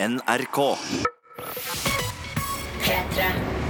NRK. P3.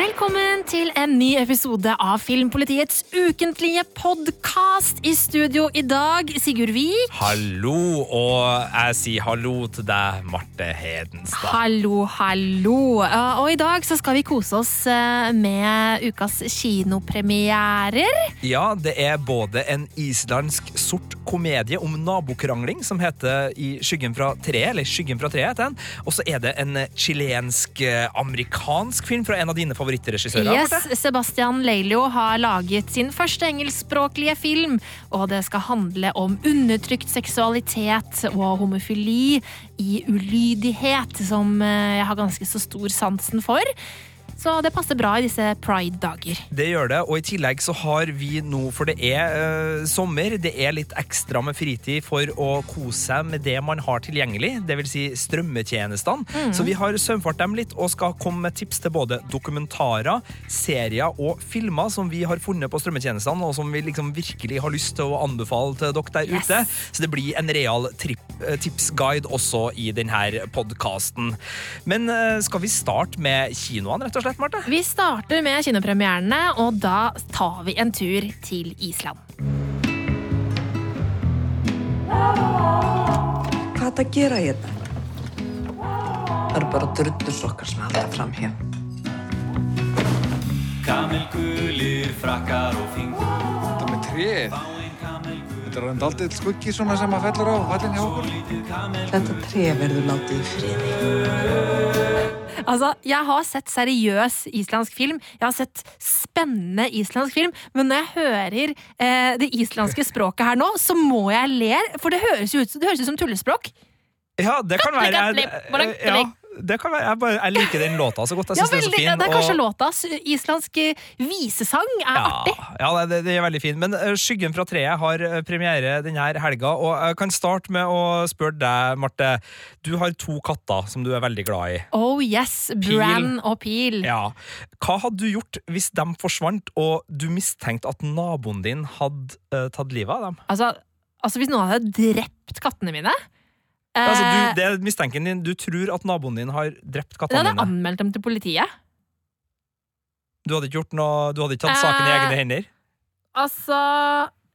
Velkommen til en ny episode av Filmpolitiets ukentlige podkast. I studio i dag, Sigurd Vik. Hallo, og jeg sier hallo til deg, Marte Hedenstad. Hallo, hallo. Og i dag så skal vi kose oss uh, med ukas kinopremierer. Ja, det er både en islandsk sort komedie om nabokrangling som heter I skyggen fra treet, eller Skyggen fra treet heter den. Og så er det en chilensk-amerikansk film fra en av dine favorittregissører. Yes, Sebastian Leilio har laget sin første engelskspråklige film, og det skal handle om undertrykt seksualitet og homofili i ulydighet, som eh, jeg har ganske så stor sansen for. Så det passer bra i disse pride-dager. Det gjør det, og i tillegg så har vi nå, for det er uh, sommer, det er litt ekstra med fritid for å kose seg med det man har tilgjengelig, det vil si strømmetjenestene. Mm. Så vi har søvnfart dem litt og skal komme med tips til både dokumentarer, serier og filmer som vi har funnet på strømmetjenestene, og som vi liksom virkelig har lyst til å anbefale til dere der Yes. ute. Så det blir en real eh, tipsguide også i denne podkasten. Men uh, skal vi starte med kinoene, rett og slett, Marte? Vi starter med kinopremierene, og da tar vi en tur til Island. Hva er gera hérna? Það eru bara drullusokkar som halda fram hér. Kamelgulir, frakkar og með tréð. Þetta er hann daldið skuggi svona sem að fellur á vallin hjá okkur. Þetta tref verður látið í friði. Altså, Jeg har sett seriøs islandsk film, jeg har sett spennende islandsk film, men når jeg hører eh, det islandske språket her nå, så må jeg le, for det høres jo ut, det høres ut som tullespråk. Ja, det kan være. ja, det kan være, jeg, bare, jeg liker den låta så godt. Jeg Ja, synes veldig, den er så fin. det er kanskje og- låtas islandsk eh, visesang er ja, artig. ja, det, det er veldig fin. Men eh, Skyggen fra treet har eh, premiere denne helga, og jeg kan starte med å spørre deg, Marte. Du har to katter som du er veldig glad i. Oh yes, Bran og Pil. Ja. Hva hadde du gjort hvis de forsvant, og du mistenkte at naboen din hadde uh, tatt livet av dem? Altså, altså, hvis noen hadde drept kattene mine eh, Altså, du, det er mistenken din. Du tror at naboen din har drept kattene dine. jeg dine. anmeldt dem til politiet. Du hadde ikke gjort noe, du hadde ikke tatt saken i Eh, egne hender? Altså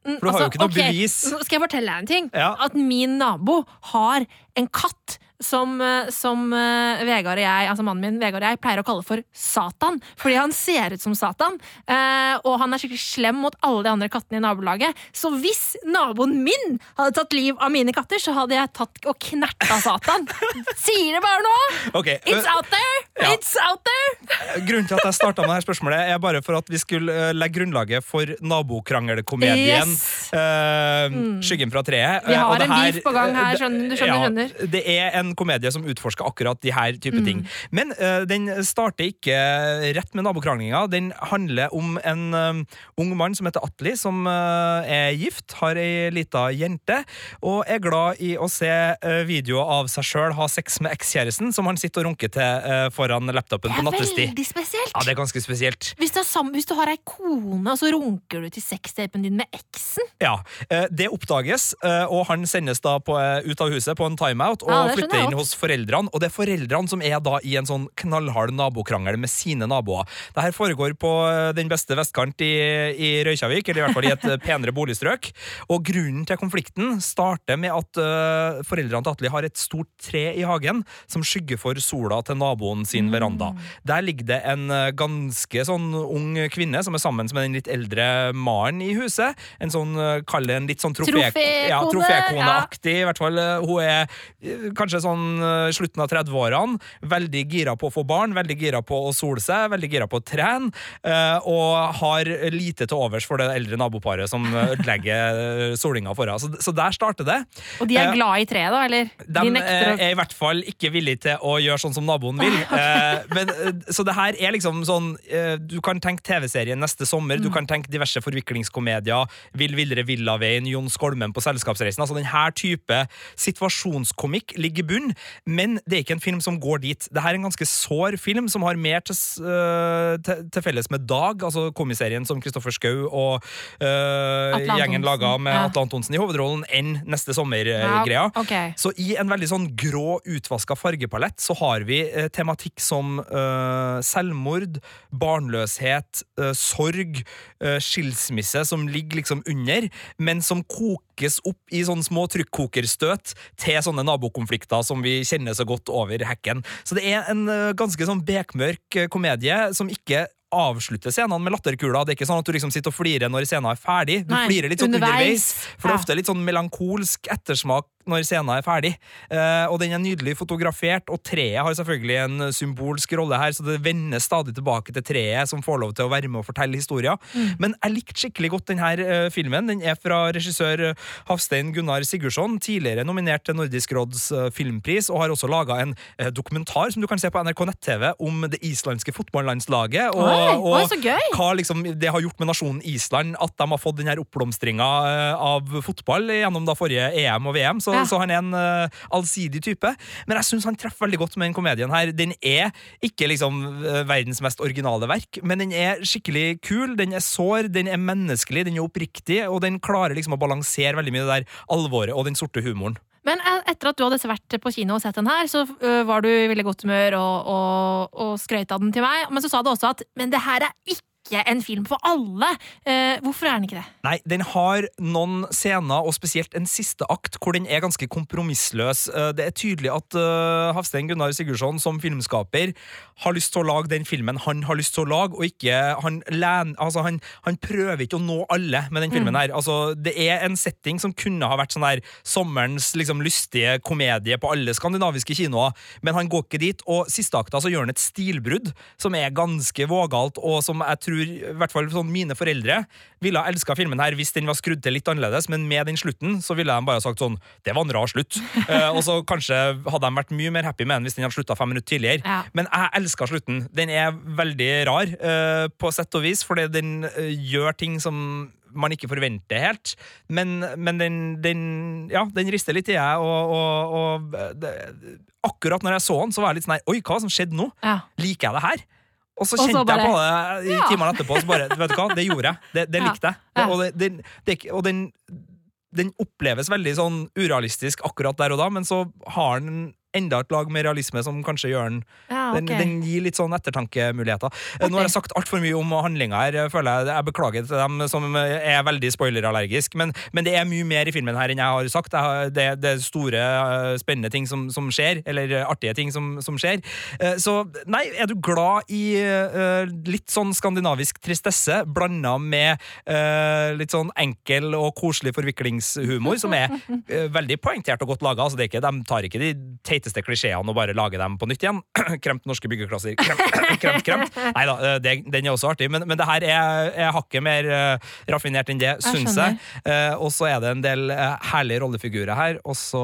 For du har jo altså, ikke noe okay. bevis. Skal jeg fortelle deg en ting? Ja. At min nabo har en katt som, eh, som eh, Vegard og jeg, altså mannen min Vegard og jeg pleier å kalle for Satan. Fordi han ser ut som Satan. eh, og han er skikkelig slem mot alle de andre kattene i nabolaget. Så hvis naboen min hadde tatt liv av mine katter, så hadde jeg tatt og knerta Satan. Sier det bare nå! Ok, It's out there! ja. It's out there! Grunnen til at jeg starta med dette spørsmålet, er bare for at vi skulle legge grunnlaget for nabokrangelkomedien Yes. uh, Skyggen fra treet. Vi har en beef på gang her, skjønner du, skjønner, ja, skjønner. Det er en komedie som utforsker akkurat de her type Mm. ting. Men uh, den starter ikke rett med nabokranglinga. Den handler om en uh, ung mann som heter Atli, som uh, er gift, har ei lita jente, og er glad i å se videoer av seg sjøl ha sex med ekskjæresten, som han sitter og runker til foran laptopen på nattestid. Det er veldig spesielt. Ja, det er ganske spesielt. Hvis du, har sam hvis du har ei kone, og så runker du til sextapen din med eksen Ja, Det oppdages, og han sendes da på, ut av huset på en timeout og Ja, flytter jeg inn hos foreldrene. Og det er foreldrene som er da i en sånn knallhard nabokrangel med sine naboer. Det her foregår på eh, den beste vestkant i, i Røykjavik, eller i hvert fall i et eh, penere boligstrøk. Og grunnen til konflikten starter med at uh, foreldrene til Atle har et stort tre i hagen som skygger for sola til naboen sin veranda. Der ligger det en ganske sånn ung kvinne som er sammen med den litt eldre mannen i huset. En sånn, kall det en litt sånn trofé, Trofékone, ja, trofékoneaktig, i hvert fall. Hun er kanskje sånn eh, slutten av 30-årene, veldig gira på å få barn, veldig gira på å sole seg, veldig gira på å trene, eh, og har lite til overs for det eldre naboparet som ødelegger eh, solinga for henne. Så, så der starter det. Og de er glad i treet, da? Eller? De de er i hvert fall ikke villige til å gjøre sånn som naboen vil. Eh, men, så det her er liksom sånn Du kan tenke TV-serien neste sommer, du kan tenke diverse forviklingskomedier, Vill villere Villaveien, Jon Skolmen på Selskapsreisen. Altså den her type situasjonskomikk ligger i bunn, men det er ikke en film som går dit. Det her er en ganske sår film som har mer til, øh, til, til felles med Dag, altså komiserien som Kristoffer Schou og uh, gjengen laga med ja. Atle Antonsen i hovedrollen, enn Neste sommer-greia. ok. Så i en veldig sånn grå, utvaska fargepalett så har vi eh, tematikk som selvmord, barnløshet, sorg, skilsmisse som ligger liksom under, men som kokes opp i sånne små trykkokerstøt til sånne nabokonflikter som vi kjenner så godt over hekken. Så det er en eh, ganske sånn bekmørk eh, komedie som ikke avslutter scenene med latterkula. Det er ikke sånn at du liksom sitter og flirer når scenen er ferdig. Du Nei, flirer litt sånn underveis. underveis, for det er ofte litt sånn melankolsk ettersmak når scenen er ferdig. Eh, og den er nydelig fotografert, og treet har selvfølgelig en symbolsk rolle her, så det vender stadig tilbake til treet, som får lov til å være med og fortelle historier. Mm. Men jeg likte skikkelig godt denne eh, filmen. Den er fra regissør eh, Hafstein Gunnar Sigurdsson, tidligere nominert til Nordisk råds eh, filmpris, og har også laga en eh, dokumentar som du kan se på NRK nett-TV om det islandske fotballandslaget. Og, Oi, og hva liksom det har gjort med nasjonen Island at de har fått denne oppblomstringa eh, av fotball gjennom da forrige EM og VM. Så, Ja. så han er en uh, allsidig type. Men jeg syns han treffer veldig godt med den komedien her. Den er ikke liksom eh, verdens mest originale verk, men den er skikkelig kul, den er sår, den er menneskelig, den er oppriktig, og den klarer liksom å balansere veldig mye det der alvoret og den sorte humoren. Men eh, etter at du hadde vært på kino og sett den her, så var du i veldig godt humør og, og, og skrøt av den til meg. Men så sa du også at men det her er ikke en film for alle. Eh, hvorfor er den ikke det? Nei, den har noen scener, og spesielt en siste akt, hvor den er ganske kompromissløs. Eh, Det er tydelig at uh, Hafstein Gunnar Sigurdsson som filmskaper har lyst til å lage den filmen han har lyst til å lage, og ikke han, len, altså han, han prøver ikke å nå alle med den filmen her. Altså, det er en setting som kunne ha vært sånn der sommerens liksom, lystige komedie på alle skandinaviske kinoer, men han går ikke dit, og siste akta så gjør han et stilbrudd som er ganske vågalt, og som jeg tror, i hvert fall sånn mine foreldre, ville ha elska filmen her hvis den var skrudd til litt annerledes, men med den slutten så ville de bare ha sagt sånn Det var en rar slutt. uh, og så kanskje hadde de vært mye mer happy med den hvis den hadde slutta fem minutter tidligere. Ja. Men jeg elska slutten. Den er veldig rar, uh, på sett og vis, fordi den uh, gjør ting som man ikke forventer helt. Men, men den, den, ja, den rister litt i jeg, og, og, og det, akkurat når jeg så den, så var jeg litt sånn her Oi, hva som skjedde nå? Ja. Liker jeg det her? Og så kjente bare- jeg på det i Ja. timene etterpå, så bare Vet du hva, det gjorde jeg. Det, det likte jeg. Ja. Og, det, det, og den, den oppleves veldig sånn urealistisk akkurat der og da, men så har den enda et lag med realisme som kanskje gjør den Ja, den, den gir litt sånn ettertankemuligheter. Okay. Nå har jeg sagt altfor mye om handlinga her, føler jeg. Jeg beklager til dem som er veldig spoilerallergisk, men, men det er mye mer i filmen her enn jeg har sagt. Jeg har, det, det er store, eh, spennende ting som, som skjer, eller eh, artige ting som, som skjer. Eh, Så nei, er du glad i litt sånn skandinavisk tristesse, blanda med litt sånn enkel og koselig forviklingshumor, som er veldig poengtert og godt laga. Altså, de tar ikke de teiteste klisjeene og bare lage dem på nytt igjen. kremt norske byggeklasser. Kremt, kremt. kremt. Nei da, den er også artig, men, men det her er, er hakket mer uh, raffinert enn det, syns jeg. Uh, og så er det en del uh, herlige rollefigurer her, og så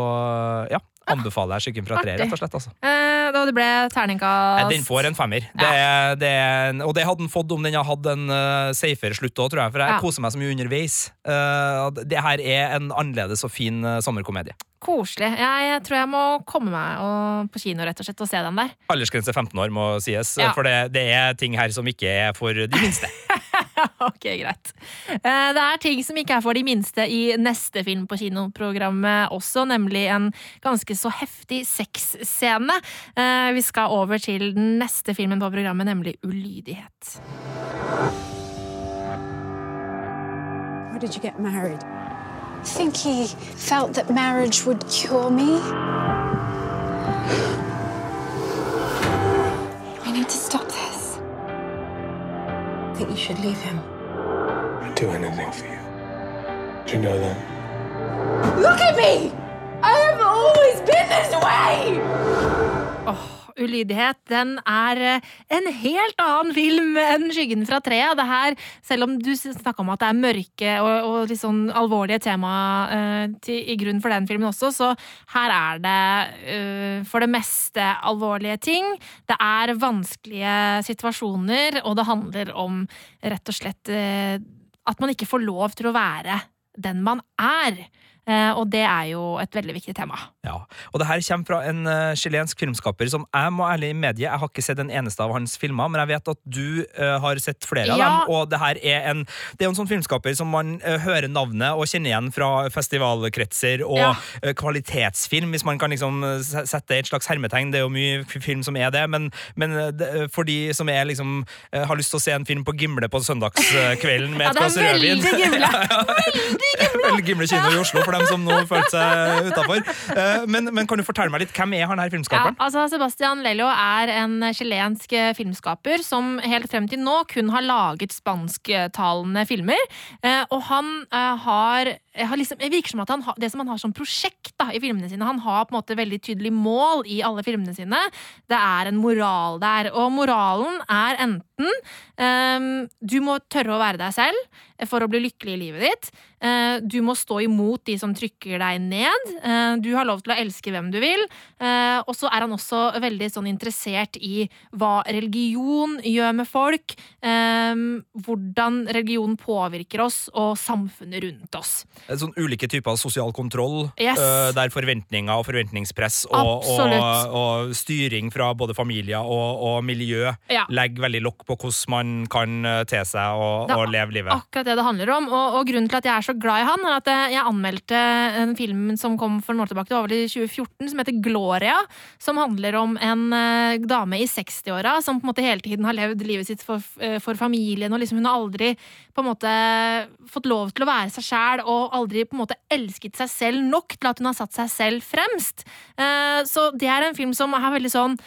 ja, anbefaler jeg Skyggen fra treet, rett og slett. altså. Eh, da det ble terningkast Den får en femmer. Det er, det er og det hadde den fått om den hadde hatt en uh, safere slutt òg, tror jeg. For jeg Ja. koser meg så mye underveis. Uh, det her er en annerledes og fin uh, sommerkomedie. Koselig. Jeg tror jeg må komme meg og, på kino rett og slett og se den der. Aldersgrense 15 år må sies, Ja. for det, det er ting her som ikke er for de minste. ok, greit. Eh, Det er ting som ikke er for de minste i neste film på kinoprogrammet også, nemlig en ganske så heftig sexscene. Eh, Vi skal over til den neste filmen på programmet, nemlig Ulydighet. Hvor did you get married? I think he felt that marriage would cure me. We need to stop this. I think you should leave him. I'd do anything for you. Do you know that? Look at me! I have always been this way! Oh. Ulydighet den er eh, en helt annen film enn Skyggen fra treet. Det her, selv om du snakka om at det er mørke og, og litt sånn alvorlige tema uh, til, i grunn for den filmen også, så her er det uh, for det meste alvorlige ting. Det er vanskelige situasjoner, og det handler om rett og slett uh, at man ikke får lov til å være den man er. Eh, og det er jo et veldig viktig tema. Ja, og det her kommer fra en uh, chilensk filmskaper som jeg må ærlig medie, jeg har ikke sett en eneste av hans filmer, men jeg vet at du uh, har sett flere av dem, og det her er en det er en sånn filmskaper som man uh, hører navnet og kjenner igjen fra festivalkretser og Ja. uh, kvalitetsfilm, hvis man kan liksom se- sette et slags hermetegn. Det er jo mye film som er det, men, men for de som er liksom har lyst til å se en film på Gimle på søndagskvelden med Ja, et det er veldig Gimle veldig Gimle. Veldig Gimle kino i Oslo, for dem som nå følte seg utafor. Men, men kan du fortelle meg litt, hvem er han her Ja, filmskaperen? altså Sebastian Lello er en chilensk eh, filmskaper som helt frem til nå kun har laget spansktalende filmer. Eh, og han eh, har liksom, Det virker som at han det som han har som prosjekt da, i filmene sine Han har på en måte veldig tydelig mål i alle filmene sine. Det er en moral der. Og moralen er enten um, Du må tørre å være deg selv for å bli lykkelig i livet ditt. Uh, du må stå imot de som trykker deg ned. Uh, du har lov til å elske hvem du vil. Uh, og så er han også veldig sånn interessert i hva religion gjør med folk. eh, hvordan religion påvirker oss og samfunnet rundt oss. Sånn ulike typer sosial kontroll, Yes. uh, der forventninger og forventningspress og, og, og styring fra både familier og, og miljø Ja. legger veldig lokk på hvordan man kan øh, te seg og, leve livet. Akkurat det det handler om. Og, grunnen til at jeg er så glad i han, er at jeg anmeldte en film som kom for noen år tilbake, det var vel i 2014, som heter Gloria. Som handler om en uh, dame i 60-åra som på en måte hele tiden har levd livet sitt for, uh, for familien. og liksom Hun har aldri på en måte fått lov til å være seg sjæl og aldri på en måte elsket seg selv nok til at hun har satt seg selv fremst. Eh, så det er en film som er veldig sånn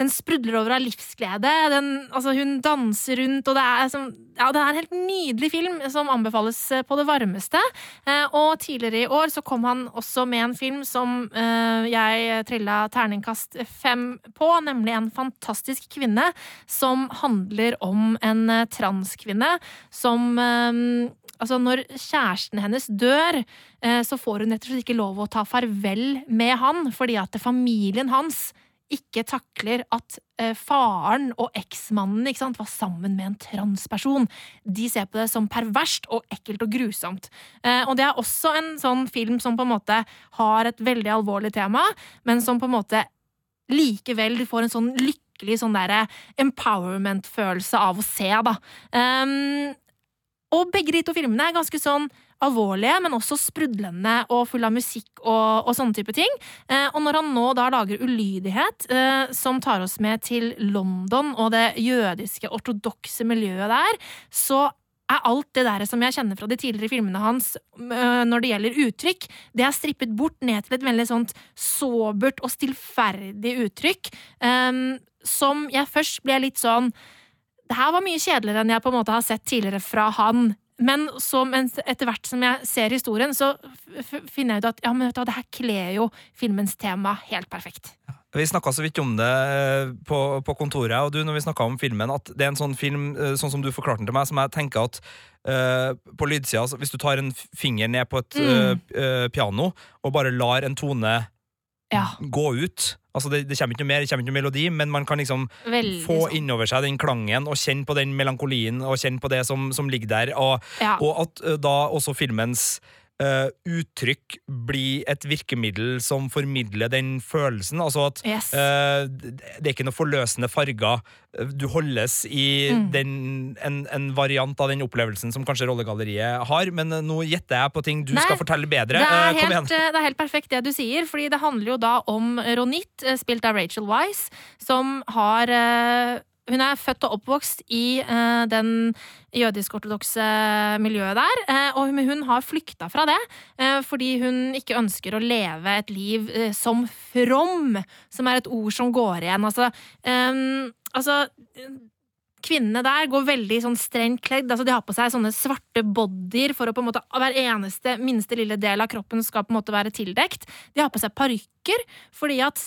den sprudler over av livsglede. Den, altså, hun danser rundt, og det er, som, ja, det er en helt nydelig film som anbefales eh, på det varmeste. Eh, og tidligere i år så kom han også med en film som eh, jeg trilla terningkast fem på, nemlig En fantastisk kvinne, som handler om en eh, transkvinne som eh, Altså, når kjæresten hennes dør, eh, så får hun rett og slett ikke lov å ta farvel med han, fordi at familien hans ikke takler at eh, faren og eksmannen var sammen med en transperson. De ser på det som perverst og ekkelt og grusomt. Eh, og det er også en sånn film som på en måte har et veldig alvorlig tema, men som på en måte likevel får en sånn lykkelig sånn derre empowerment-følelse av å se, da. Um, og begge de to filmene er ganske sånn alvorlige, men også sprudlende og full av musikk og, og sånne type ting. Eh, og når han nå da lager Ulydighet, eh, som tar oss med til London og det jødiske ortodokse miljøet der, så er alt det der som jeg kjenner fra de tidligere filmene hans øh, når det gjelder uttrykk, det er strippet bort ned til et veldig sånt sobert og stillferdig uttrykk, ehm, som jeg først ble litt sånn det her var mye kjedeligere enn jeg på en måte har sett tidligere fra han. Men så, etter hvert som jeg ser historien, så finner jeg ut at ja, men vet du det her kler jo filmens tema helt perfekt. Vi snakka så vidt om det eh, på, på kontoret, og du, når vi snakka om filmen, at det er en sånn film, eh, sånn som du forklarte den til meg, som jeg tenker at uh, på lydsida, altså, hvis du tar en finger ned på et Mm. eh, piano og bare lar en tone Ja, gå ut Altså det, det kommer ikke noe mer, det kommer ikke noe melodi, men man kan liksom veldig få sånn. innover seg den klangen og kjenne på den melankolien og kjenne på det som, som ligger der. Og, Ja. og at eh, da også filmens eh, uttrykk blir et virkemiddel som formidler den følelsen. Altså at Yes. uh, det er ikke noe forløsende farger. Du holdes i Mm. den, en, en variant av den opplevelsen som kanskje rollegalleriet har, men eh, nå gjetter jeg på ting du Nei, skal fortelle bedre. Det er, Eh, helt, det er helt perfekt det du sier, fordi det handler jo da om Ronit, eh, spilt av Rachel Wise, som har eh, Hun er født og oppvokst i uh, den jødisk-ortodokse miljøet der, Uh, og hun- hun har flykta fra det uh, fordi hun ikke ønsker å leve et liv som from, som er et ord som går igjen. Altså, um, altså kvinnene der går veldig sånn strengt kledd. altså De har på seg sånne svarte bodyer for å på en måte hver eneste minste lille del av kroppen skal på en måte være tildekt. De har på seg parykker, fordi at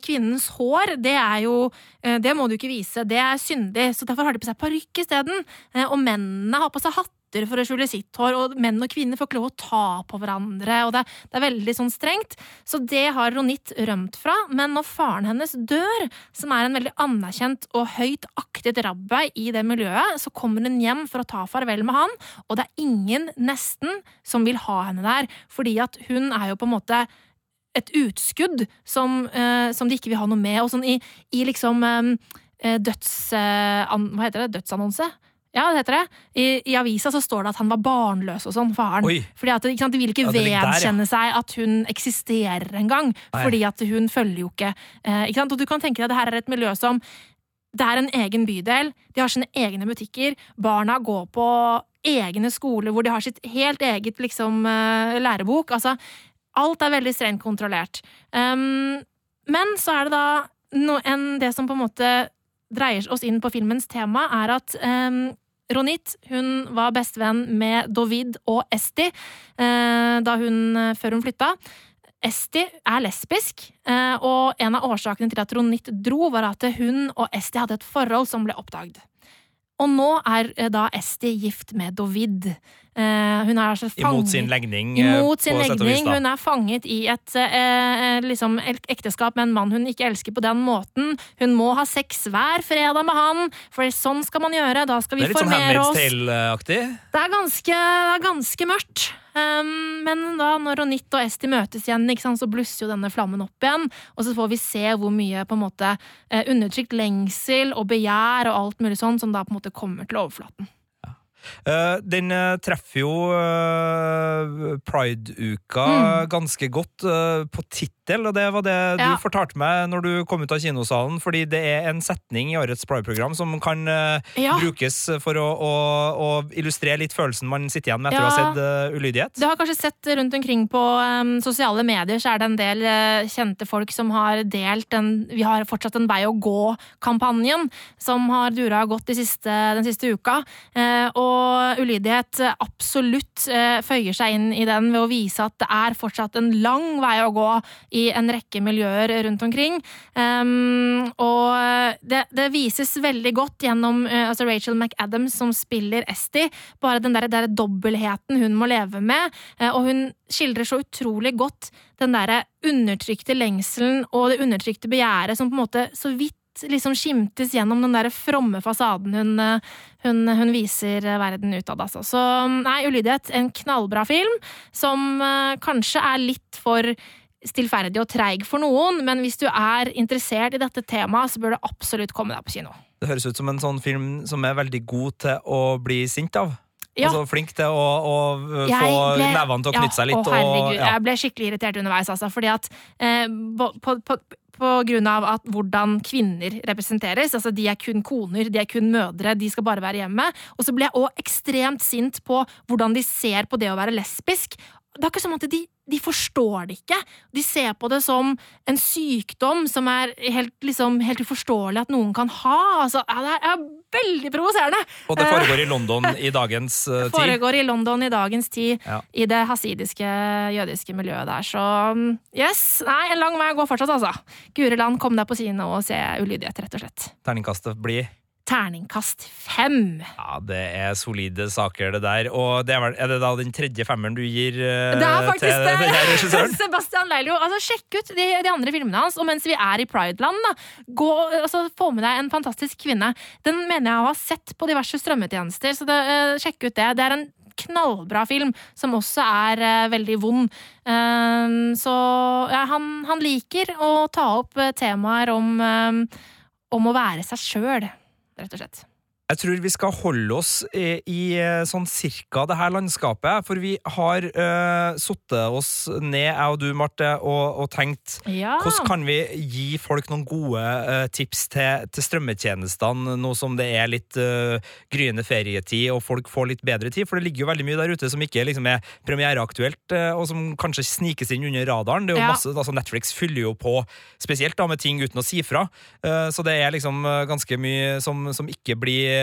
kvinnens hår, det er jo eh, Det må du ikke vise, det er syndig, så derfor har de på seg parykk isteden. Eh, Og mennene har på seg hatter. for å skjule sitt hår, og menn og kvinner får ikke lov å ta på hverandre, og det, det er veldig sånn strengt. Så det har Ronit rømt fra, men når faren hennes dør, som er en veldig anerkjent og høyt aktet rabbi i det miljøet, så kommer hun hjem for å ta farvel med han, og det er ingen, nesten, som vil ha henne der, fordi at hun er jo på en måte et utskudd som, eh, som de ikke vil ha noe med. Og sånn i, i liksom eh, døds... Eh, hva heter det? Dødsannonse? Ja, det heter det. I, I avisa så står det at han var barnløs og sånn, faren. Oi. Fordi at sant, De vil ikke Ja, vedkjenne ja. seg at hun eksisterer engang. Fordi at hun følger jo ikke, eh, ikke sant? Og du kan tenke deg at det her er et miljø som Det er en egen bydel, de har sine egne butikker, barna går på egne skoler hvor de har sitt helt eget liksom, eh, lærebok. Altså, alt er veldig strengt kontrollert. Um, men så er det da no, en, det som på en måte dreier oss inn på filmens tema, er at um, Ronit hun var bestevenn med Dovid og Esti uh, da hun, før hun flytta. Esti er lesbisk, uh, og en av årsakene til at Ronit dro, var at hun og Esti hadde et forhold som ble oppdaget. Og nå er uh, da Esti gift med Dovid. Eh, hun er altså fanget Imot sin legning. eh, Imot sin legning. Hun er fanget i et eh, liksom ekteskap med en mann hun ikke elsker på den måten. Hun må ha sex hver fredag med han, for sånn skal man gjøre. Da skal vi Det er litt sånn Handmaid's. Tale-aktig. Det er ganske, det er ganske mørkt. Um, men da når Ronit og Esti møtes igjen, sant, så blusser jo denne flammen opp igjen. Og så får vi se hvor mye på en måte undertrykt lengsel og begjær og alt mulig sånn som da på en måte kommer til overflaten. Eh, den eh, treffer jo eh, Pride-uka Mm. ganske godt på tittel, og det var det Ja. du fortalte meg når du kom ut av kinosalen, fordi det er en setning i årets Pride-program som kan Ja. brukes for å, å, å illustrere litt følelsen man sitter igjen med etter å ha sett Ulydighet. Du har kanskje sett rundt omkring på um, sosiale medier, så er det en del uh, kjente folk som har delt den Vi har fortsatt en vei å gå-kampanjen, som har dura godt de siste, den siste uka. Uh, og ulydighet eh, absolutt eh, føyer seg inn i den ved å vise at det er fortsatt en lang vei å gå i en rekke miljøer rundt omkring. Um, og det, det vises veldig godt gjennom eh, altså Rachel McAdams, som spiller Esti. Bare den der, der dobbeltheten hun må leve med. eh, og hun skildrer så utrolig godt den derre undertrykte lengselen og det undertrykte begjæret som på en måte så vidt liksom skimtes gjennom den der fromme fasaden hun, eh, hun, hun viser eh, verden utad, altså. Så nei, Ulydighet, en knallbra film som eh, kanskje er litt for stillferdig og treig for noen, men hvis du er interessert i dette temaet, så bør du absolutt komme deg på kino. Det høres ut som en sånn film som er veldig god til å bli sint av. Ja. Altså Flink til å, å få ble- nevene til å knytte seg litt. Å, herregud, og, ja. Jeg ble skikkelig irritert underveis, altså. Fordi at eh, på, på, på, på grunn at hvordan kvinner representeres. Altså, de er kun koner, de er kun mødre, de skal bare være hjemme. Og så ble jeg òg ekstremt sint på hvordan de ser på det å være lesbisk. Det er ikke som at de, de forstår det ikke. De ser på det som en sykdom som er helt, liksom, helt uforståelig at noen kan ha. Altså, det er, veldig provoserende! Og det foregår i London i dagens tid. tid. Foregår i London i dagens tid, Ja. i det hasidiske, jødiske miljøet der. Så mm, yes, nei, en lang vei å gå fortsatt, altså. Guri land, kom deg på kino og se Ulydighet, rett og slett. Terningkastet blir Terningkast fem. Ja, det er solide saker, det der. Og det er, vel, er det da den tredje femmeren du gir uh, Det er faktisk til denne det! regissøren? Sebastian Leilo. Altså, sjekk ut de, de andre filmene hans, og mens vi er i Prideland, da, gå, altså, få med deg En fantastisk kvinne. Den mener jeg å ha sett på diverse strømmetjenester, så det, uh, sjekk ut det. Det er en knallbra film, som også er uh, veldig vond. Uh, så ja, han, han liker å ta opp eh, temaer om, eh, om å være seg sjøl, rett og slett. Jeg tror vi skal holde oss i, i eh, sånn cirka det her landskapet, for vi har uh, sittet oss ned, jeg og du, Marte, og, og tenkt Ja. hvordan kan vi gi folk noen gode uh, tips til, til strømmetjenestene, nå som det er litt uh, gryende ferietid og folk får litt bedre tid? For det ligger jo veldig mye der ute som ikke liksom er premiereaktuelt, uh, og som kanskje snikes inn under radaren. Det er jo Ja. masse, altså Netflix fyller jo på spesielt da med ting uten å si fra, Eh, så det er liksom eh, ganske mye som, som ikke blir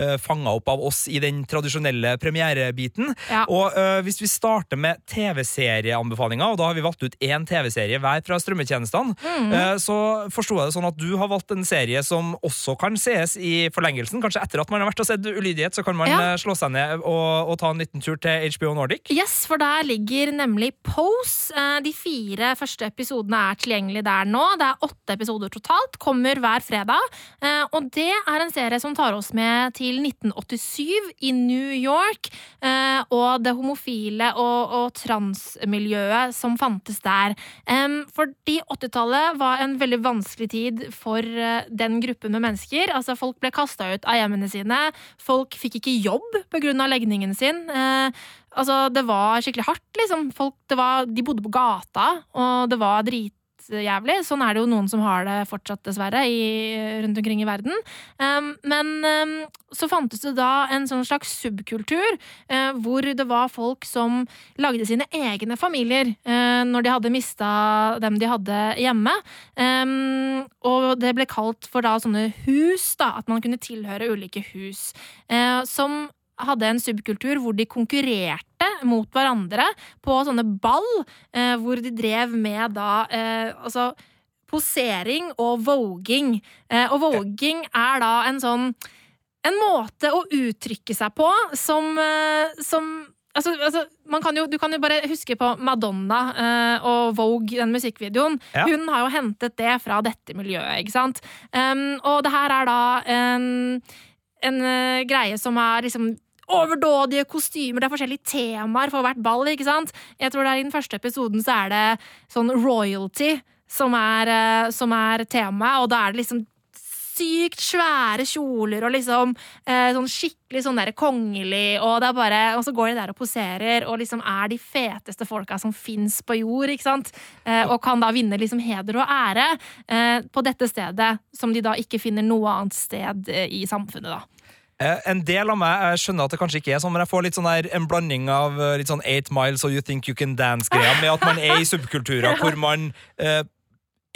uh, fanga opp av oss i den tradisjonelle premierebiten. Ja. Og uh, hvis vi starter med TV-serieanbefalinger, og da har vi valgt ut én TV-serie hver fra strømmetjenestene, Mm. uh, så forsto jeg det sånn at du har valgt en serie som også kan sees i forlengelsen. Kanskje etter at man har vært og sett Ulydighet, så kan man Ja. eh, slå seg ned og, og ta en liten tur til HBO Nordic. Yes, for der ligger nemlig Pose. Eh, De fire første episodene er tilgjengelige der nå. Det er åtte episoder totalt, kommer hver fredag. Eh, Og det er en serie som tar oss med til 1987 i New York, eh, og det homofile og, og transmiljøet som fantes der. Fordi 80-tallet var en veldig vanskelig tid for eh, den gruppen med mennesker. Altså, folk ble kasta ut av hjemmene sine. Folk fikk ikke jobb pga. legningen sin. Eh, Altså, det var skikkelig hardt, liksom. Folk, var, de bodde på gata, og det var dritjævlig. Sånn er det jo noen som har det fortsatt, dessverre, i, rundt omkring i verden. Um, men um, så fantes det da en sånn slags subkultur, uh, hvor det var folk som lagde sine egne familier uh, når de hadde mista dem de hadde hjemme. Um, og det ble kalt for da sånne hus, da, at man kunne tilhøre ulike hus. Uh, som hadde en subkultur hvor de konkurrerte mot hverandre på sånne ball, eh, hvor de drev med da eh, altså posering og voging. Eh, og voging er da en sånn en måte å uttrykke seg på som, eh, som Altså, altså, man kan jo, du kan jo bare huske på Madonna eh, og Vogue, den musikkvideoen. Ja. Hun har jo hentet det fra dette miljøet, ikke sant? Um, og det her er da en, en uh, greie som er liksom overdådige kostymer, det er forskjellige temaer for hvert ball, ikke sant? Jeg tror det er i den første episoden så er det sånn royalty som er, eh, som er temaet, og da er det liksom sykt svære kjoler og liksom eh, sånn skikkelig sånn der kongelig, og det er bare Og så går de der og poserer og liksom er de feteste folka som fins på jord, ikke sant? Eh, og kan da vinne liksom heder og ære eh, på dette stedet, som de da ikke finner noe annet sted eh, i samfunnet, da. Eh, En del av meg jeg skjønner at det kanskje ikke er sånn, men jeg får litt sånn der, en blanding av eh, litt sånn Eight Miles og You Think You Can Dance-greia, med at man er i subkulturer hvor man eh,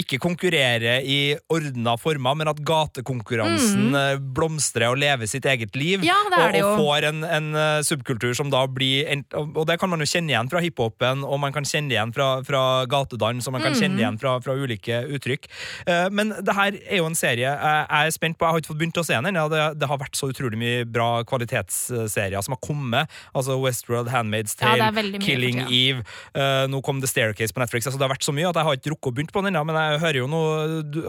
ikke konkurrerer i ordna former, men at gatekonkurransen mm. blomstrer og lever sitt eget liv. Ja, og, og får en, en eh, subkultur som da blir en, og det kan man jo kjenne igjen fra hiphopen, og man kan kjenne igjen fra, fra gatedans, og man kan Mm. kjenne igjen fra, fra ulike uttrykk. Eh, men det her er jo en serie jeg er spent på. Jeg har ikke fått begynt å se den ennå. Det, det har vært så utrolig mye bra kvalitetsserier som har kommet. Altså Westworld, Handmaid's Tale, ja, Killing. Eve. eh, nå kom The Staircase på Netflix. Altså, det har vært så mye at jeg har ikke rukket å begynne på den ennå, jeg hører jo nå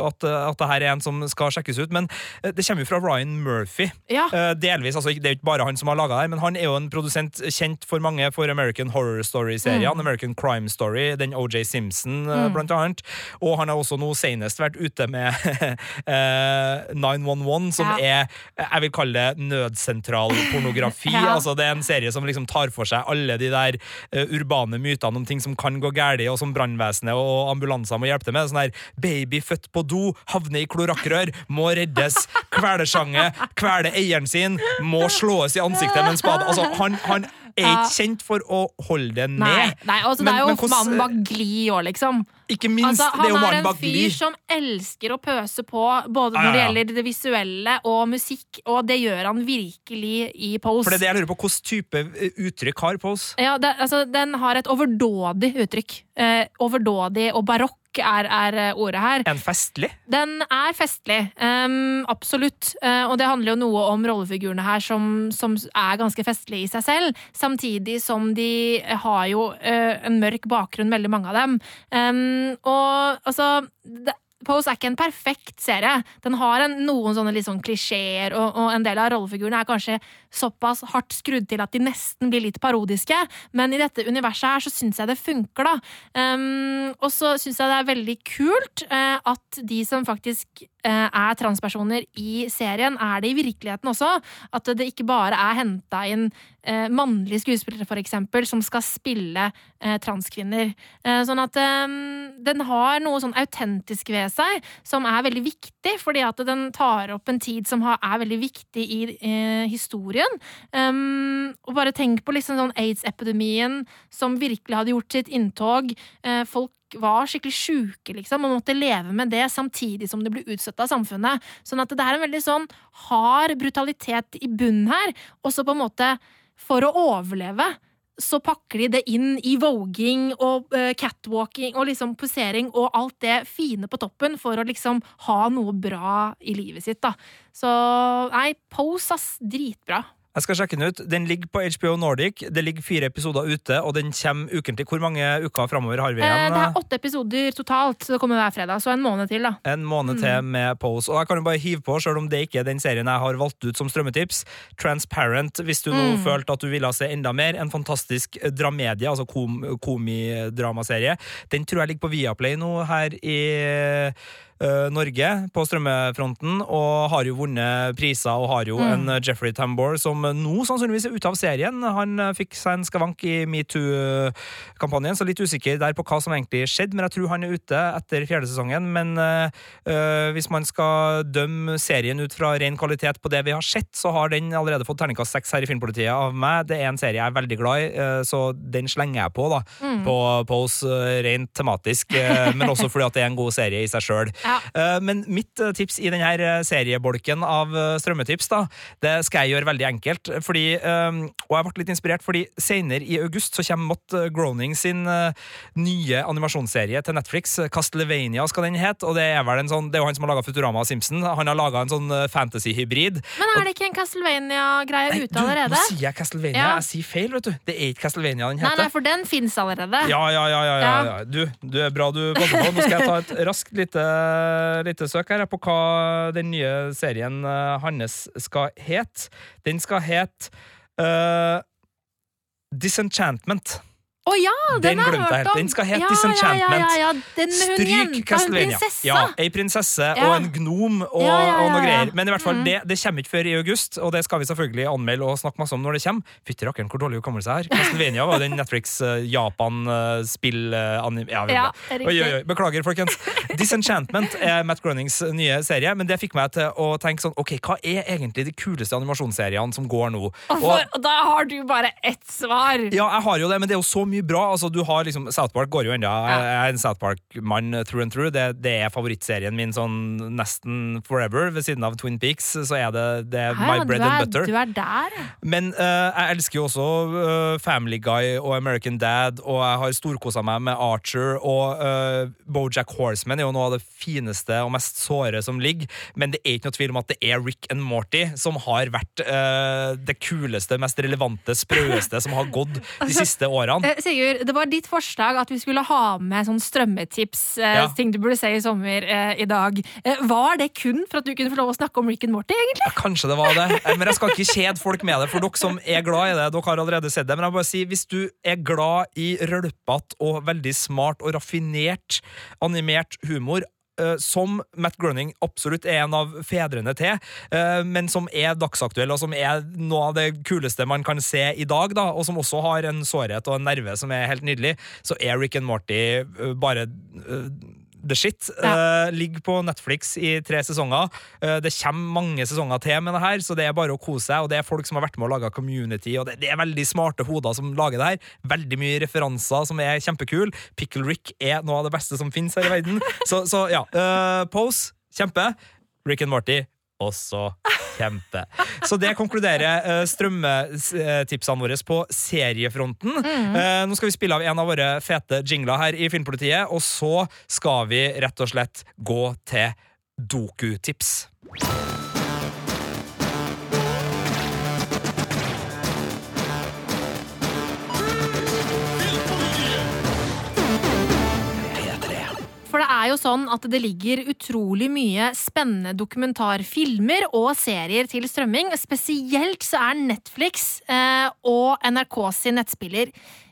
at, at det her er en som skal sjekkes ut. Men eh, det kommer jo fra Ryan Murphy. Ja. Eh, delvis, altså Det er jo ikke bare han som har laga det, men han er jo en produsent kjent for mange for American Horror Story-serien. American Crime Story, den OJ Simpson, mm. blant annet. Og han har også nå senest vært ute med eh, 911, som Ja. er jeg vil kalle det nødsentralpornografi. Ja. altså Det er en serie som liksom tar for seg alle de der eh, urbane mytene om ting som kan gå galt, og som brannvesenet og ambulanser må hjelpe til med. Sånn der baby født på do, havner i klorakkrør, må reddes, kvelersange, kveler eieren sin, må slås i ansiktet med en spade. Altså, han, han er Ja. ikke kjent for å holde det ned. Nei, nei altså, Men- det er jo hvordan- mannen bak Gli òg, liksom. Ikke minst, Altså, det er jo han er en fyr som elsker å pøse på, både når det ja, ja. gjelder det visuelle og musikk, og det gjør han virkelig i Pose. For det er det jeg lurer på, Hvilken type uttrykk har Pose? Ja, det, altså, den har et overdådig uttrykk. Eh, overdådig og barokk er, er eh, ordet her. En festlig? Den er festlig, um, absolutt. Uh, og det handler jo noe om rollefigurene her som, som er ganske festlige i seg selv. Samtidig som de har jo uh, en mørk bakgrunn, veldig mange av dem. Um, og altså det, Pose er ikke en perfekt serie. Den har en, noen sånne sånn klisjeer, og, og en del av rollefigurene er kanskje såpass hardt skrudd til at de nesten blir litt parodiske. Men i dette universet her så syns jeg det funker, da. Um, og så syns jeg det er veldig kult uh, at de som faktisk uh, er transpersoner i serien, er det i virkeligheten også. At det ikke bare er henta inn uh, mannlige skuespillere, for eksempel, som skal spille transkvinner. Sånn at um, den har noe sånn autentisk ved seg som er veldig viktig, fordi at den tar opp en tid som har, er veldig viktig i historien. Historien. Um, og bare tenk på liksom sånn aids-epidemien som virkelig hadde gjort sitt inntog. Uh, folk var skikkelig sjuke, liksom, og måtte leve med det samtidig som de ble utstøtt av samfunnet. Sånn at det er en veldig sånn hard brutalitet i bunnen her, og så på en måte, for å overleve, så pakker de det inn i voging og uh, catwalking og liksom posering og alt det fine på toppen for å liksom ha noe bra i livet sitt, da. Så nei, Pose, ass. Dritbra. Jeg skal sjekke den ut. Den ligger på HBO Nordic. Det ligger fire episoder ute, og den kommer ukentlig. Hvor mange uker framover har vi Eh, igjen? det er åtte episoder totalt, så det kommer hver fredag. Så en måned til, da. En måned til med Pose. Og jeg kan jo bare hive på, selv om det ikke er den serien jeg har valgt ut som strømmetips. Transparent, hvis du nå følte at du ville se enda mer. En fantastisk dramedie, altså kom, komidramaserie. Den tror jeg ligger på Viaplay nå her i eh, Norge, på strømmefronten, og har jo vunnet priser, og har jo en eh, Jeffrey Tambor som nå sannsynligvis er ute av serien. Han eh, fikk seg en skavank i metoo-kampanjen, så litt usikker der på hva som egentlig skjedde, men jeg tror han er ute etter fjerde sesongen. Men eh, eh, hvis man skal dømme serien ut fra ren kvalitet på det vi har sett, så har den allerede fått terningkast seks her i Filmpolitiet av meg. Det er en serie jeg er veldig glad i, eh, så den slenger jeg på, da. På, på oss eh, rent tematisk, eh, men også fordi at det er en god serie i seg sjøl. Ja. Eh, Men mitt eh, tips i denne eh, seriebolken av strømmetips, da, det skal jeg gjøre veldig enkelt. Fordi, og jeg ble litt inspirert, fordi senere i august så kommer Mott Groening sin nye animasjonsserie til Netflix. Castlevania skal den hete, og det er vel en sånn, det er jo han som har laga Futurama og Simpson. Han har laga en sånn fantasy-hybrid. Men er det ikke en Castlevania-greie ute allerede? Nå sier jeg Castlevania. Ja. Jeg sier feil, vet du. Det er ikke Castlevania den heter. nei, for den fins allerede. Ja, ja, ja, ja, ja, Ja. ja. Du, du er bra du passer på. Nå skal jeg ta et raskt lite, lite søk her på hva den nye serien eh, hans skal hete. Den skal hete uh, Disenchantment. Å ja, den, Den har jeg hørt om! Den skal hete ja, Disenchantment. Ja, ja, ja, Den Stryk Castlevania. Ja, ei prinsesse og en gnom og, og noe greier. Men i hvert fall, Mm. det, det kommer ikke før i august, og det skal vi selvfølgelig anmelde og snakke masse om når det kommer. Fytti rakkeren, hvor dårlig hukommelse jeg har. Castlevania var den Netflix-Japan-spill... ja, vi- Ja, oi, riktig. oi, oi. Beklager, folkens. Disenchantment er Matt Grunnings nye serie, men det fikk meg til å tenke sånn Ok, hva er egentlig de kuleste animasjonsseriene som går nå? Og, for, og da har du bare ett svar! Ja, jeg har jo det, men det er jo så mye bra. Altså, du har liksom, South Park går jo ennå. Jeg er en South Park-mann through and through. Det, det er favorittserien min sånn nesten forever. Ved siden av Twin Peaks så er det, det er my du, bread and er, butter. du er der. Men uh, jeg elsker jo også uh, Family Guy og American Dad, og jeg har storkosa meg med Archer, og uh, Bojack Horseman er jo noe av det fineste og mest såre som ligger, men det er ikke noe tvil om at det er Rick and Morty som har vært eh, det kuleste, mest relevante, sprøeste som har gått de Altså, siste årene. Sigurd, det var ditt forslag at vi skulle ha med sånn strømmetips, eh, Ja. ting du burde se i sommer eh, i dag. Eh, var det kun for at du kunne få lov å snakke om Rick and Morty, egentlig? Kanskje det var det. Eh, Men jeg skal ikke kjede folk med det, for dere som er glad i det, dere har allerede sett det. Men jeg bare si, hvis du er glad i rølpete og veldig smart og raffinert animert humor, som Matt Groening absolutt er en av fedrene til, eh, men som er dagsaktuell, og som er noe av det kuleste man kan se i dag, da, og som også har en sårhet og en nerve som er helt nydelig, så er Rick and Morty eh, bare eh, the shit. Eh, ligger på Netflix i tre sesonger. Uh, det kommer mange sesonger til med det her, så det er bare å kose seg. Og det er folk som har vært med å lage Community, og det, det er veldig smarte hoder som lager det her. Veldig mye referanser som er kjempekule. Pickle Rick er noe av det beste som finnes her i verden. Så, så ja. Uh, Pose, kjempe. Rick and Morty, også kjempe. Så det konkluderer uh, strømmetipsene våre på seriefronten. Mm. nå skal vi spille av en av våre fete jingler her i Filmpolitiet, og så skal vi rett og slett gå til dokutips. Er jo sånn at det ligger utrolig mye spennende dokumentarfilmer og serier til strømming. Spesielt så er Netflix eh, og NRK sin nettspiller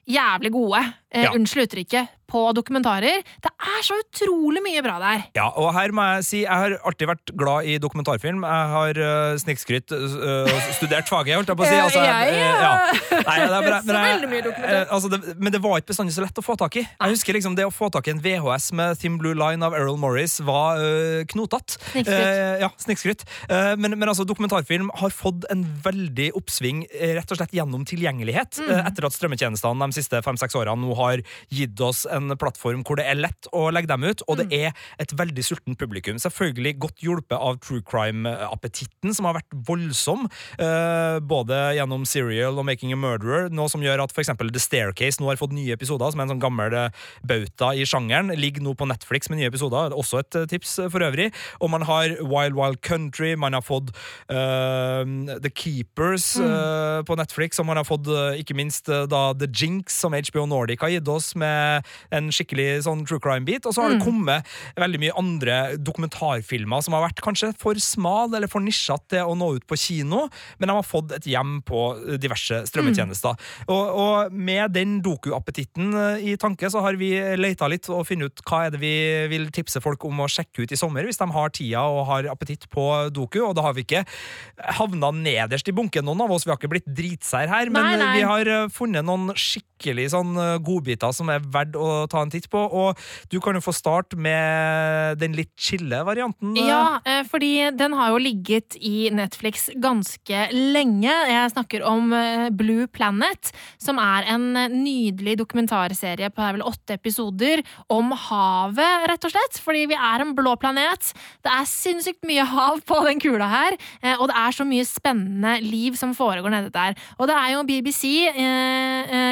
jævlig gode, eh, Ja. unnskyld uttrykket, på dokumentarer. Det er så utrolig mye bra der. Ja, og her må jeg si, jeg har alltid vært glad i dokumentarfilm. Jeg har uh, snikskrytt uh, studert faget, holdt jeg på å si. Ja, Altså, jeg, eh, ja. Nei, det er men, veldig mye dokumentar. eh, altså, det, men det var ikke bestandig så lett å få tak i. Jeg husker liksom det å få tak i en VHS med Thin Blue Line av Errol Morris var uh, knotete. Eh, ja, snikskrytt. Uh, men, men altså, dokumentarfilm har fått en veldig oppsving eh, rett og slett gjennom tilgjengelighet. Mm. eh, etter at strømmetjenestene de siste fem-seks årene nå har gitt oss en plattform hvor det er lett å legge dem ut, og det Mm. er et veldig sultent publikum. Selvfølgelig godt hjulpet av true crime-appetitten, som har vært voldsom, eh, både gjennom Serial og Making a Murderer, noe som gjør at eksempel The Staircase nå har fått nye episoder, som er en sånn gammel eh, bauta i sjangeren. Ligger nå på Netflix med nye episoder, også et eh, tips for øvrig. Og man har Wild Wild Country, man har fått uh, The Keepers uh, på Netflix, og man har fått uh, ikke minst da The Jinx, som HBO Nordic har gitt oss, med en skikkelig sånn true crime-bit. Og så har det kommet veldig mye andre dokumentarfilmer som har vært kanskje for smal eller for nisjete til å nå ut på kino, men de har fått et hjem på diverse strømmetjenester. Og, og med den doku-appetitten eh, i tanke, så har vi leita litt og funnet ut hva er det vi vil tipse folk om å sjekke ut i sommer, hvis de har tida og har appetitt på doku, og da har vi ikke havna nederst i bunken, noen av oss. Vi har ikke blitt dritsær her, men Nei, nei. vi har eh, funnet noen skikkelig sånn eh, godbiter som er verdt å ta en titt på, og du kan jo få starte med den litt chille varianten. Ja, eh, fordi den har jo ligget i Netflix ganske lenge. Jeg snakker om eh, Blue Planet, som er en nydelig dokumentarserie på vel åtte episoder om havet, rett og slett. Fordi vi er en blå planet. Det er sinnssykt mye hav på den kula her, eh, og det er så mye spennende liv som foregår nede der. Og det er jo BBC,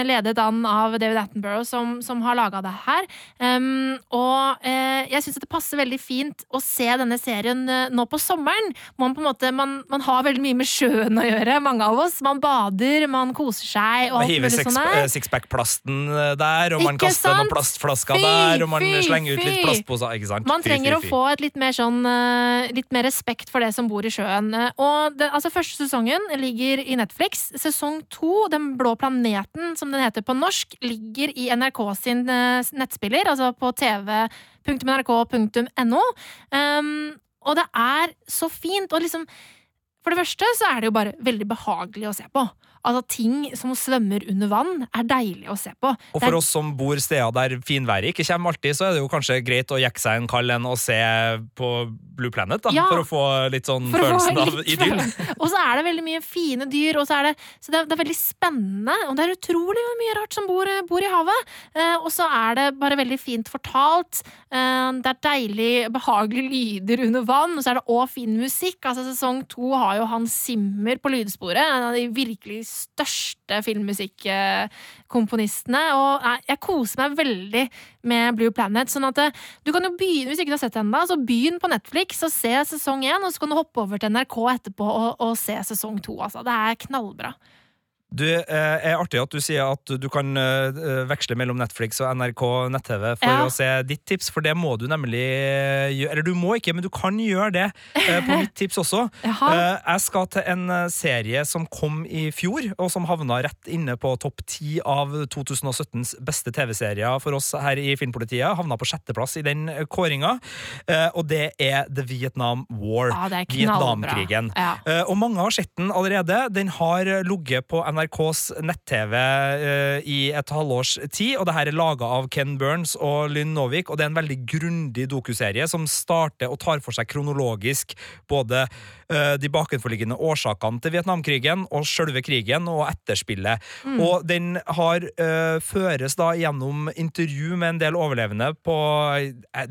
ledet an av David Attenborough, som, som har laga det her. Um, og uh, jeg syns det passer veldig fint å se denne serien uh, nå på sommeren. Man, på en måte, man, man har veldig mye med sjøen å gjøre, mange av oss. Man bader, man koser seg. og Man hiver sånn eh, sixpack-plasten der, og man Ikke kaster noen plastflasker der, og man fy, slenger ut litt plastposer. Ikke sant? Man trenger fy, å få et litt mer sånn uh, Litt mer respekt for det som bor i sjøen. Og det, altså Første sesongen ligger i Netflix. Sesong to, Den blå planeten, som den heter på norsk, ligger i NRK sin eh, nettspiller, altså på tv.nrk.no. Um, og det er så fint. Og liksom For det første så er det jo bare veldig behagelig å se på. Altså Ting som svømmer under vann, er deilig å se på. Og for er oss som bor steder der finværet ikke kommer alltid, så er det jo kanskje greit å jekke seg en kald en og se på Blue Planet, da, Ja. for å få litt sånn følelsen litt av idyll. Og så er det veldig mye fine dyr, og så er det, så det, er, det er veldig spennende. Og det er utrolig mye rart som bor, bor i havet. Eh, og så er det bare veldig fint fortalt. Eh, det er deilig, behagelige lyder under vann, og så er det òg fin musikk. Altså Sesong to har jo Hans Zimmer på lydsporet, en av de virkelig største filmmusikkomponistene. Og eh, jeg koser meg veldig med Blue Planet. sånn at eh, du kan jo begynne, Hvis ikke du har sett det ennå, så begynn på Netflix og se sesong én, og så kan du hoppe over til NRK etterpå og, og se sesong to. Altså. Det er knallbra. Du, eh, er artig at du sier at du kan eh, veksle mellom Netflix og NRK nett-TV for Ja. å se ditt tips, for det må du nemlig eh, gjøre. Eller du må ikke, men du kan gjøre det på mitt tips også. Eh, jeg skal til en serie som kom i fjor, og som havna rett inne på topp ti av 2017s beste TV-serier for oss her i Filmpolitiet. Havna på sjetteplass i den kåringa, eh, og det er The Vietnam War. Ja. Vietnamkrigen. Ja. Eh, og mange har sett den allerede. Den har ligget på NRKs nett-TV uh, i et halvårs tid, og det her er laga av Ken Burns og Lynn Novik, og det er en veldig grundig dokuserie som starter og tar for seg kronologisk både uh, de bakenforliggende årsakene til Vietnamkrigen og sjølve krigen og etterspillet. Og den har eh, føres da gjennom intervju med en del overlevende på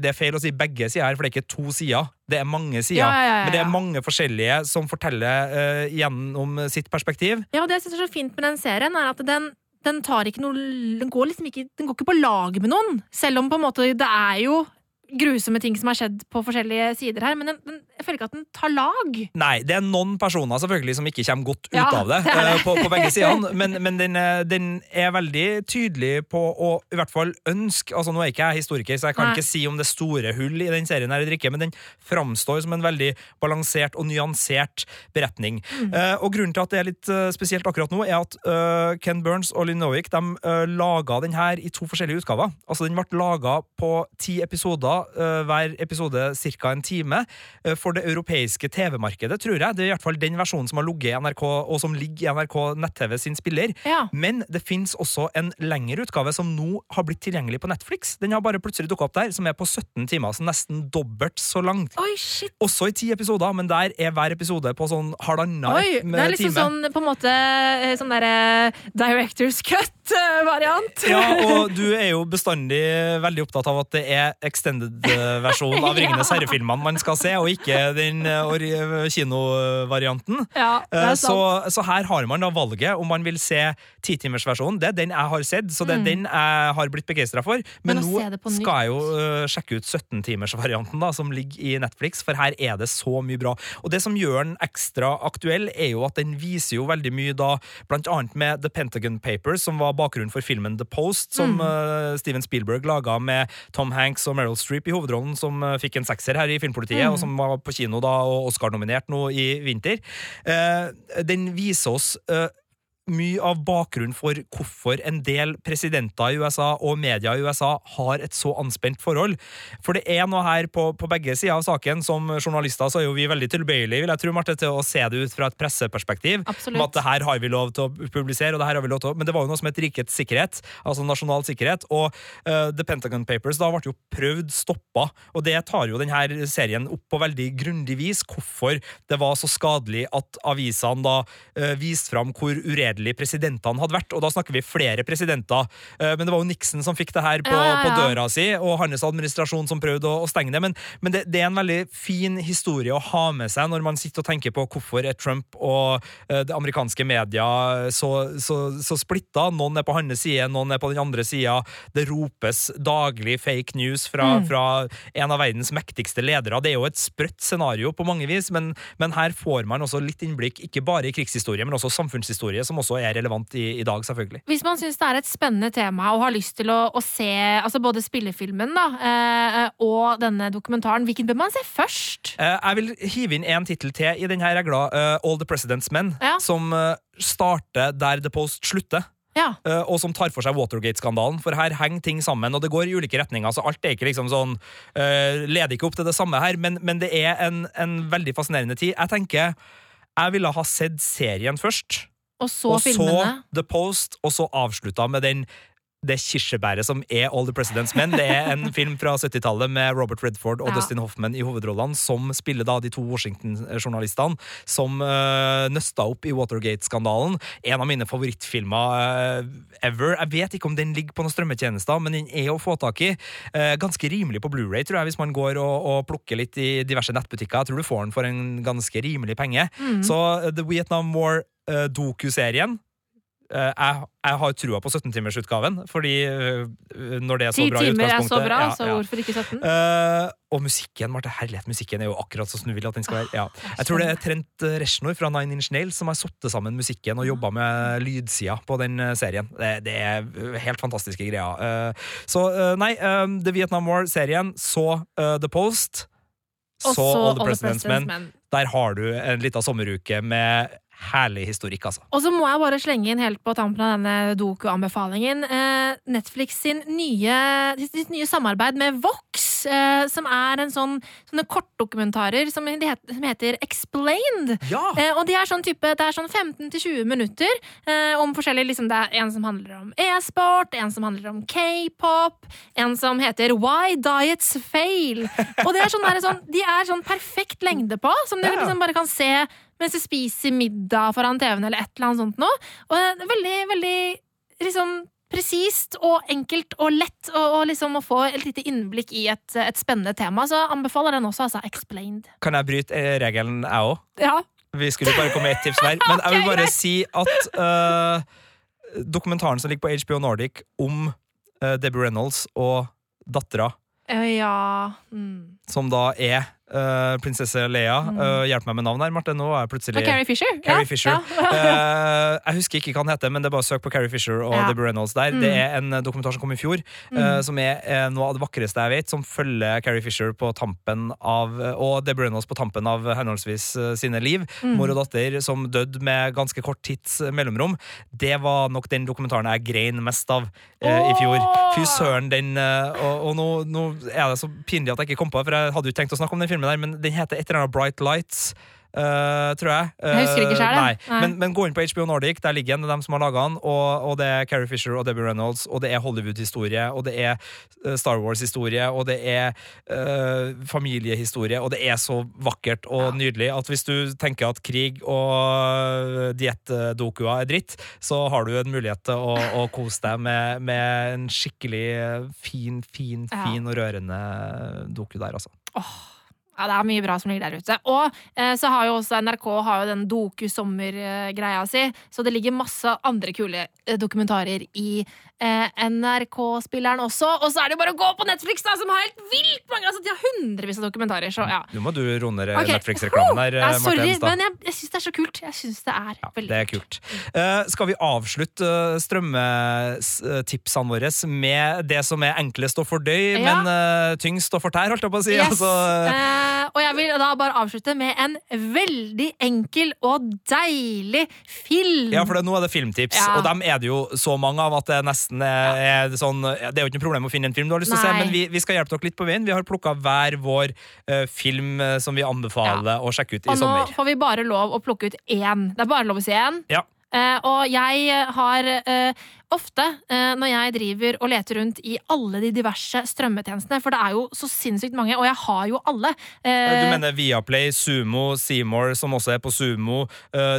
Det er feil å si begge sider her, for det er ikke to sider. Det er mange sider, Ja, ja, ja, men det er mange forskjellige som forteller uh, gjennom sitt perspektiv. Ja, og det jeg synes er så fint med den serien, er at den, den tar ikke noe Den går liksom ikke Den går ikke på lag med noen. Selv om på en måte det er jo grusomme ting som har skjedd på forskjellige sider her, men den, den, jeg føler ikke at den tar lag. Nei, det er noen personer selvfølgelig som ikke kommer godt ut Ja, av det, det er det. eh, på, på begge sidene, men, men den, er- den er veldig tydelig på å i hvert fall ønske altså Nå er ikke jeg historiker, så jeg kan Nei. ikke si om det er store hull i den serien, her eller ikke, men den framstår som en veldig balansert og nyansert beretning. Mm. Uh, og Grunnen til at det er litt eh, spesielt akkurat nå, er at uh, Ken Burns og Lynn Nowick de, laga den her i to forskjellige utgaver. Altså Den ble laga på ti episoder, eh, hver episode ca. en time, eh, for det europeiske TV-markedet, tror jeg. Det er i hvert fall den versjonen som har ligget i NRK, og som ligger i NRK nett-TV sin spiller. Ja. Men det fins også en lengre utgave som nå har blitt tilgjengelig på Netflix. Den har bare plutselig dukka opp der, som er på 17 timer, så nesten dobbelt så. Oi, shit! Også i ti episoder, men der er hver episode på sånn halvannen time. det er liksom time. sånn på en måte eh, sånn derre Directors Cut-variant. Ja, og du er jo bestandig veldig opptatt av at det er extended-versjon av Ja. Ringenes herre-filmene man skal se, og ikke den eh, kinovarianten. Ja, Eh, Så, så her har man da valget om man vil se titimersversjonen. Det er den jeg har sett, så det er Mm. den jeg har blitt begeistra for. Men, Men nå skal jeg jo uh, sjekke ut 17-timersvarianten da, som ligger i Netflix, for her er det så mye bra. Og det som gjør den ekstra aktuell, er jo at den viser jo veldig mye da, blant annet med The Pentagon Papers, som var bakgrunnen for filmen The Post, som Mm. uh, Steven Spielberg laga med Tom Hanks og Meryl Streep i hovedrollen, som eh, fikk en sekser her i Filmpolitiet, Mm. og som var på kino da, og Oscar-nominert nå i vinter. Eh, den viser oss eh, mye av bakgrunnen for hvorfor en del presidenter i USA og media i USA har et så anspent forhold. For det er noe her på, på begge sider av saken. Som journalister så er jo vi veldig tilbøyelige vil jeg tro, Marte, til å se det ut fra et presseperspektiv. Absolutt. Om at det her har vi lov til å publisere, og det her har vi lov til å Men det var jo noe som het rikets sikkerhet, altså nasjonal sikkerhet. Og uh, The Pentagon Papers da ble jo prøvd stoppa, og det tar jo denne serien opp på veldig grundig vis. Hvorfor det var så skadelig at avisene da uh, viste fram hvor uredelige presidentene hadde vært. Og da snakker vi flere presidenter. Eh, men det var jo Nixon som fikk det her på, Ja, ja, på døra si, og hans administrasjon som prøvde å, å stenge det. Men, men det, det er en veldig fin historie å ha med seg når man sitter og tenker på hvorfor er Trump og eh, det amerikanske media så, så, så splitta. Noen er på hans side, noen er på den andre sida. Det ropes daglig fake news fra, Mm. fra en av verdens mektigste ledere. Det er jo et sprøtt scenario på mange vis, men, men her får man også litt innblikk, ikke bare i krigshistorie, men også samfunnshistorie, som også er relevant i, i dag, selvfølgelig. Hvis man syns det er et spennende tema og har lyst til å, å se altså både spillefilmen da, eh, og denne dokumentaren, hvilken bør man se først? Eh, jeg vil hive inn en tittel til i denne regla, eh, All the President's Men, Ja. som eh, starter der The Post slutter. Ja. Uh, og som tar for seg Watergate-skandalen, for her henger ting sammen, og det går i ulike retninger, så alt er ikke liksom sånn uh, Leder ikke opp til det samme her, men, men det er en, en veldig fascinerende tid. Jeg tenker jeg ville ha sett serien først, Og så og så. The Post, og så avslutta med den det kirsebæret som er All the President's Men. Det er en film fra 70-tallet med Robert Redford og Ja. Dustin Hoffman i hovedrollene, som spiller da de to Washington-journalistene som uh, nøsta opp i Watergate-skandalen. En av mine favorittfilmer uh, ever. Jeg vet ikke om den ligger på noen strømmetjenester, men den er å få tak i. Uh, ganske rimelig på Blu-ray, tror jeg, hvis man går og, og plukker litt i diverse nettbutikker. Jeg tror du får den for en ganske rimelig penge. Mm. Så eh, The Vietnam War-dokuserien uh, jeg, jeg har trua på 17-timersutgaven, fordi uh, når det er så Ti bra i timer er så bra, ja, så hvorfor ikke 17? Eh, og musikken, Marte, herlighet, musikken er jo akkurat så som du vil at den skal være. Ja. Jeg tror det er Trent Reznor fra Nine Inch Nails som har satt sammen musikken og jobba med lydsida på den serien. Det, det er helt fantastiske greier. Så nei, um, The Vietnam War-serien, så The Post, så, så All the President's Men. Men. Der har du en lita sommeruke med herlig historikk, altså. Og så må jeg bare slenge inn helt på tampen av denne doku-anbefalingen eh, Netflix sin nye, sitt nye samarbeid med Vox, eh, som er en sånn sånne kortdokumentarer som, de het, som heter Explained. Ja! Eh, og de er sånn type, det er sånn 15-20 minutter eh, om forskjellige liksom, Det er en som handler om e-sport, en som handler om k-pop, en som heter Why Diets Fail. Og det er sånn, der, sånn, de er sånn perfekt lengde på, som du Ja. liksom bare kan se mens jeg spiser middag foran TV-en eller et eller annet sånt noe. Og det er veldig, veldig liksom presist og enkelt og lett og, og liksom å få et lite innblikk i et, et spennende tema. Så anbefaler den også, altså. Explained. Kan jeg bryte eh, regelen, jeg òg? Ja. Vi skulle bare komme med ett tips hver. Men jeg vil bare si at uh, dokumentaren som ligger på HBO Nordic om uh, Debbie Reynolds og dattera ja mm. som da er eh, prinsesse Lea. Uh, hjelp meg med navn her, Marte. Nå er jeg plutselig Carrie Fisher. Carrie ja, Fisher. Ja. uh, jeg husker ikke hva han heter, men det er bare å søke på Carrie Fisher og Ja. Mm. Debbie Reynolds der. Det er en dokumentar som kom i fjor, eh, som er noe av det vakreste jeg vet, som følger Carrie Fisher på tampen av og Debbie Reynolds på tampen av henholdsvis sine liv. Mm. Mor og datter som døde med ganske kort tids mellomrom. Det var nok den dokumentaren jeg grein mest av i fjor. Fy søren, den Og, og nå, nå er det så pinlig at jeg ikke kom på det, for jeg hadde jo ikke tenkt å snakke om den filmen der, men den heter et eller annet Bright Lights. Uh, tror jeg. Jeg husker ikke selv, Eh. Nei. Nei. Men, men gå inn på HBO Nordic, der ligger den, det er dem som har laga den. Og, og det er Carrie Fisher og Debbie Reynolds, og det er Hollywood-historie, og det er eh, Star Wars-historie, og det er uh, familiehistorie, og det er så vakkert og nydelig at hvis du tenker at krig og diettdokuer er dritt, så har du en mulighet til å, å kose deg med, med en skikkelig fin, fin, Ja. fin og rørende doku der, altså. Ja, det er mye bra som ligger der ute. Og eh, så har jo også NRK har jo den doku-sommer-greia si, så det ligger masse andre kule eh, dokumentarer i eh, NRK-spilleren også. Og så er det jo bare å gå på Netflix, da, som har helt vilt mange! Altså, de har hundrevis av dokumentarer, så ja. Nå må du roe ned Ok. Netflix-reklamen der, Ja, sorry, Henstad. men jeg, jeg syns det er så kult. Jeg synes det er Ja, veldig det er kult. Uh, skal vi avslutte strømmetipsene våre med det som er enklest å fordøye, Ja. men uh, tyngst å fortære, holdt jeg på å si? Yes. Altså, uh, og jeg vil da bare avslutte med en veldig enkel og deilig film. ja, for det, nå er det filmtips, og dem er det jo så mange av at det er nesten er, er sånn Det er jo ikke noe problem å finne en film du har lyst til å se, men vi, vi skal hjelpe dere litt på veien. Vi har plukka hver vår eh, film eh, som vi anbefaler å sjekke ut i og nå får vi bare lov å plukke ut én. Det er bare lov å si én. Ja. Uh, og jeg har eh, ofte, eh, når jeg driver og leter rundt i alle de diverse strømmetjenestene, for det er jo så sinnssykt mange, og jeg har jo alle eh, Du mener Viaplay, Sumo, Seymour, som også er på Sumo,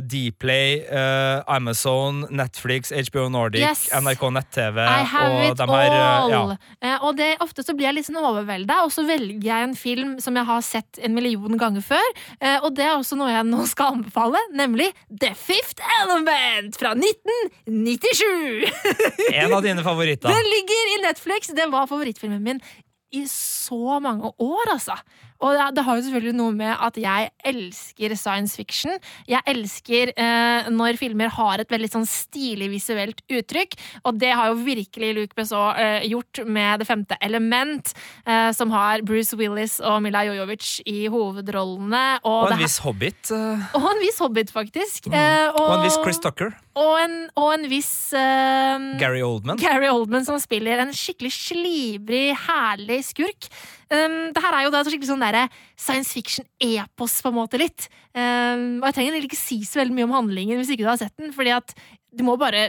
Dplay, eh, Amazon, Netflix, HBO Nordic, Yes. NRK nett-TV og de her eh, ja. Eh, og det, ofte så blir jeg litt sånn overvelda, og så velger jeg en film som jeg har sett en million ganger før. Eh, og det er også noe jeg nå skal anbefale, nemlig The Fifth Element fra 1997! En av dine favoritter. Den ligger i Netflix! Den var favorittfilmen min i så mange år, altså. Og det, det har jo selvfølgelig noe med at jeg elsker science fiction. Jeg elsker eh, når filmer har et veldig sånn stilig visuelt uttrykk, og det har jo virkelig Luke Besson eh, gjort med Det femte element, eh, som har Bruce Willis og Mila Jojovic i hovedrollene. Og, Og en viss Hobbit. eh, og en viss Hobbit, faktisk. Eh, Og en viss Chris Tucker. og en, og en viss eh, Gary Oldman. Gary Oldman som spiller en skikkelig slibrig, herlig skurk. Um, det her er jo da et skikkelig sånn derre science fiction-epos, på en måte, litt. Um, og jeg trenger egentlig ikke si så veldig mye om handlingen hvis ikke du har sett den, fordi at du må bare,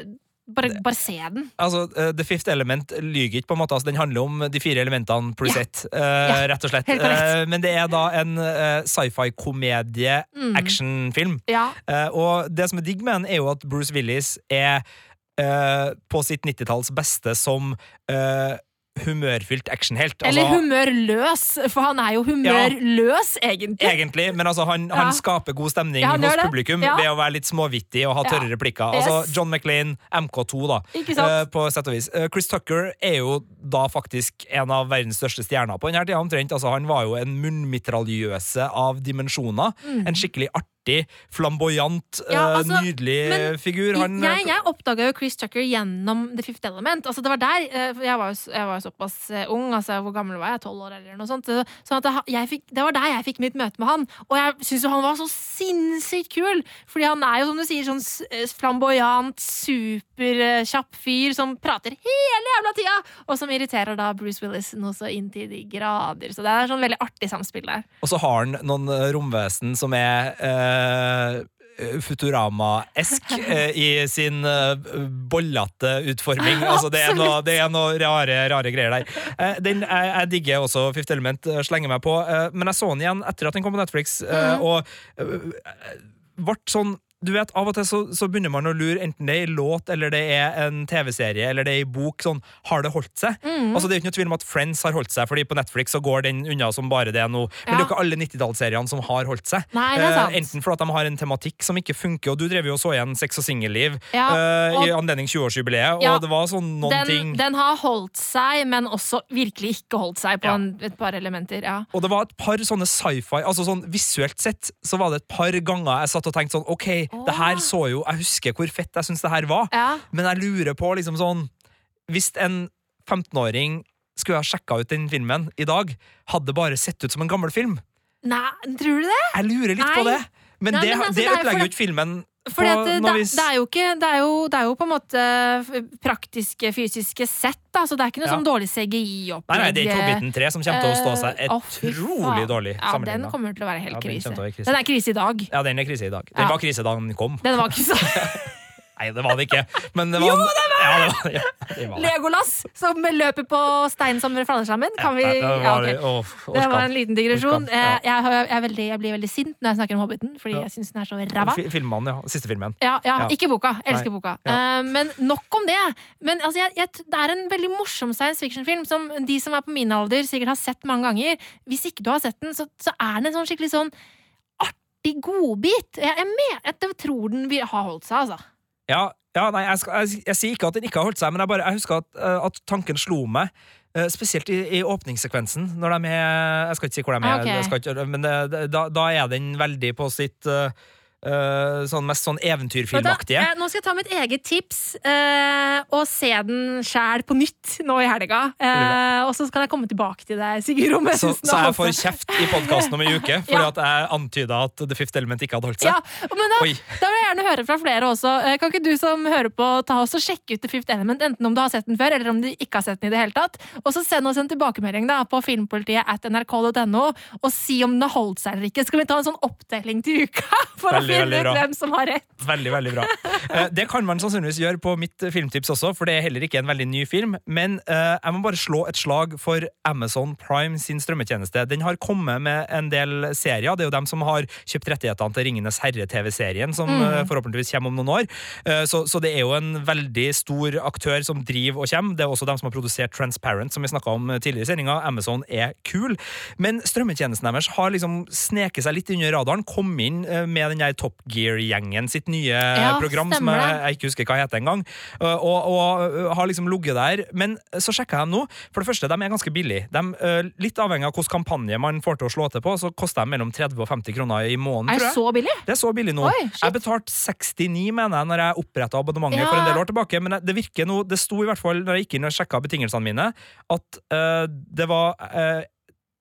bare, bare se den. Altså, uh, The Fifth Element lyger ikke, på en måte. Altså, den handler om de fire elementene pluss Ja. ett, uh, Ja, rett og slett. Eh, men det er da en uh, sci-fi-komedie, Mm. actionfilm. Ja. Og det som er digg med den, er jo at Bruce Willis er på sitt 90-talls beste som eh, humørfylt actionhelt. Eller Altså, humørløs, for han er jo humørløs, egentlig. Egentlig, men altså han, Ja. skaper god stemning Ja, hos publikum Ja. ved å være litt småvittig og ha Ja. tørre replikker. Yes. Altså John McLean, MK2, da. uh, på sett og vis. Uh, Chris Tucker er jo da faktisk en av verdens største stjerner på denne tida, omtrent. Altså, han var jo en munnmitraljøse av dimensjoner. En skikkelig artig, flamboyant, Mm. Ja, eh, altså, nydelig men figur. Han, jeg jeg oppdaga jo Chris Tucker gjennom The Fifth Element. Altså det var der, eh, Jeg var jo, var såpass eh, ung, altså hvor gammel var jeg? Tolv år eller noe sånt. Så- Sånn at det, jeg fikk, det var der jeg fikk mitt møte med han. Og jeg syns jo han var så sinnssykt kul! Fordi han er jo, som du sier, sånn eh, flamboyant, superkjapp fyr som prater hele jævla tida! Og som irriterer da Bruce Willis noe så inntil de grader. Så det er sånn veldig artig samspill der. Og så har han noen eh, romvesen som er eh, Futurama-esk eh, i sin eh, bollete utforming. Altså, det er noe, det er noe rare, rare greier der. Eh, den, jeg, jeg digger også Fifth Element, eh, slenger meg på, eh, men jeg så den igjen etter at den kom på Netflix, eh, og eh, ble sånn du vet, Av og til så, så begynner man å lure, enten det er i låt eller det er en TV-serie eller det er i bok. sånn, Har det holdt seg? Mm. Altså Det er jo ikke noe tvil om at Friends har holdt seg, fordi på Netflix så går den unna som bare det nå. Men det er jo ikke alle 90-tallsseriene som har holdt seg. Nei, det er. Eh, enten fordi de har en tematikk som ikke funker, og du drev jo og så igjen Sex og singelliv Ja, eh, i anledning 20-årsjubileet, Ja, og det var sånn noen Den, ting den har holdt seg, men også virkelig ikke holdt seg på Ja. en, et par elementer. Ja. Og det var et par sånne sci-fi altså sånn Visuelt sett så var det et par ganger jeg satt og tenkte sånn OK, det her så jo Jeg husker hvor fett jeg syns det her var, Ja. men jeg lurer på liksom sånn Hvis en 15-åring skulle ha sjekka ut den filmen i dag, hadde det bare sett ut som en gammel film. Nei, tror du det? Jeg lurer litt Nei. på det. Men Nei, det, men altså, det det er ødelegger jo ikke filmen. At det, det, det, er jo ikke, det, er jo, det er jo på en måte praktiske, fysiske sett, da, så det er ikke noe Ja. sånn dårlig CGI-opplegg. Nei, nei, det er ikke Hobbiten 3 som kommer til å stå seg Eh, utrolig oh, dårlig Ja, den kommer til å være helt Ja, den krise. være krise. Den er krise i dag. Ja, den er krise i dag. Den Ja. var krise da den kom. Den var krise. Nei, det var det ikke. Men det var, Jo, det var Ja, det var, ja, det var. Legolas som løper på stein som faller sammen. Kan vi Ja, det var, Det var en liten digresjon. Eh, Jeg, jeg, veldig, jeg blir veldig sint når jeg snakker om Hobbiten, fordi jeg syns den er så ræva. Fi- Filmene, ja. Siste filmen. Ja, ikke boka. Jeg elsker Nei. boka. Eh, men nok om det. Men altså, jeg, det er en veldig morsom science fiction-film som de som er på min alder, sikkert har sett mange ganger. Hvis ikke du har sett den, så, så er den en sånn skikkelig sånn artig godbit. Jeg, jeg, mener, jeg tror den har holdt seg, altså. Ja, ja nei, jeg, skal, jeg, jeg sier ikke at den ikke har holdt seg, men jeg, bare, jeg husker at, eh, at tanken slo meg. eh, Spesielt i, i åpningssekvensen, når de er Jeg skal ikke si hvor de er, okay. jeg skal ikke, men da, da er den veldig på sitt eh, eh, sånn mest sånn eventyrfilmaktige. eh, nå skal jeg ta mitt eget tips uh, og se den sjæl på nytt nå i helga. Uh, og så skal jeg komme tilbake til deg, Sigurd. Om jeg Så, så jeg får kjeft i podkasten om en uke fordi Ja. at jeg antyda at The Fifth Element ikke hadde holdt seg. Ja, men da, da vil jeg gjerne høre fra flere også. Kan ikke du som hører på ta oss og sjekke ut The Fifth Element, enten om du har sett den før, eller om du ikke har sett den i det hele tatt. Og så send oss en tilbakemelding da på filmpolitiet at nrk.no, og si om den har holdt seg eller ikke. Skal vi ta en sånn opptelling til uka for å finne veldig bra. hvem som har rett? Veldig, veldig bra. Eh, Det kan man sannsynligvis gjøre på mitt eh, filmtips også, for det er heller ikke en veldig ny film. Men eh, jeg må bare slå et slag for Amazon Prime sin strømmetjeneste. Den har kommet med en del serier. Det er jo dem som har kjøpt rettighetene til Ringenes herre-TV-serien, som mm. forhåpentligvis kommer om noen år. Eh, Så, så det er jo en veldig stor aktør som driver og kommer. Det er også dem som har produsert Transparent, som vi snakka om tidligere i sendinga. Amazon er kul. Men strømmetjenesten deres har liksom sneket seg litt under radaren. Kom inn eh, med den der Top Gear-gjengen sitt nye Ja, program, som jeg, jeg ikke husker hva heter engang. og, Og, og har liksom ligget der. Men så sjekka jeg dem nå. For det første, de er ganske billige. De, uh, litt avhengig av hvilken kampanje man får til å slå til på, så koster de mellom 30 og 50 kroner i måneden. Er tror jeg. så billig? Det er så billig nå. Oi, jeg betalte 69, mener jeg, når jeg oppretta abonnementet Ja. for en del år tilbake. Men det virker nå Det sto i hvert fall når jeg gikk inn og sjekka betingelsene mine, at uh, det var uh,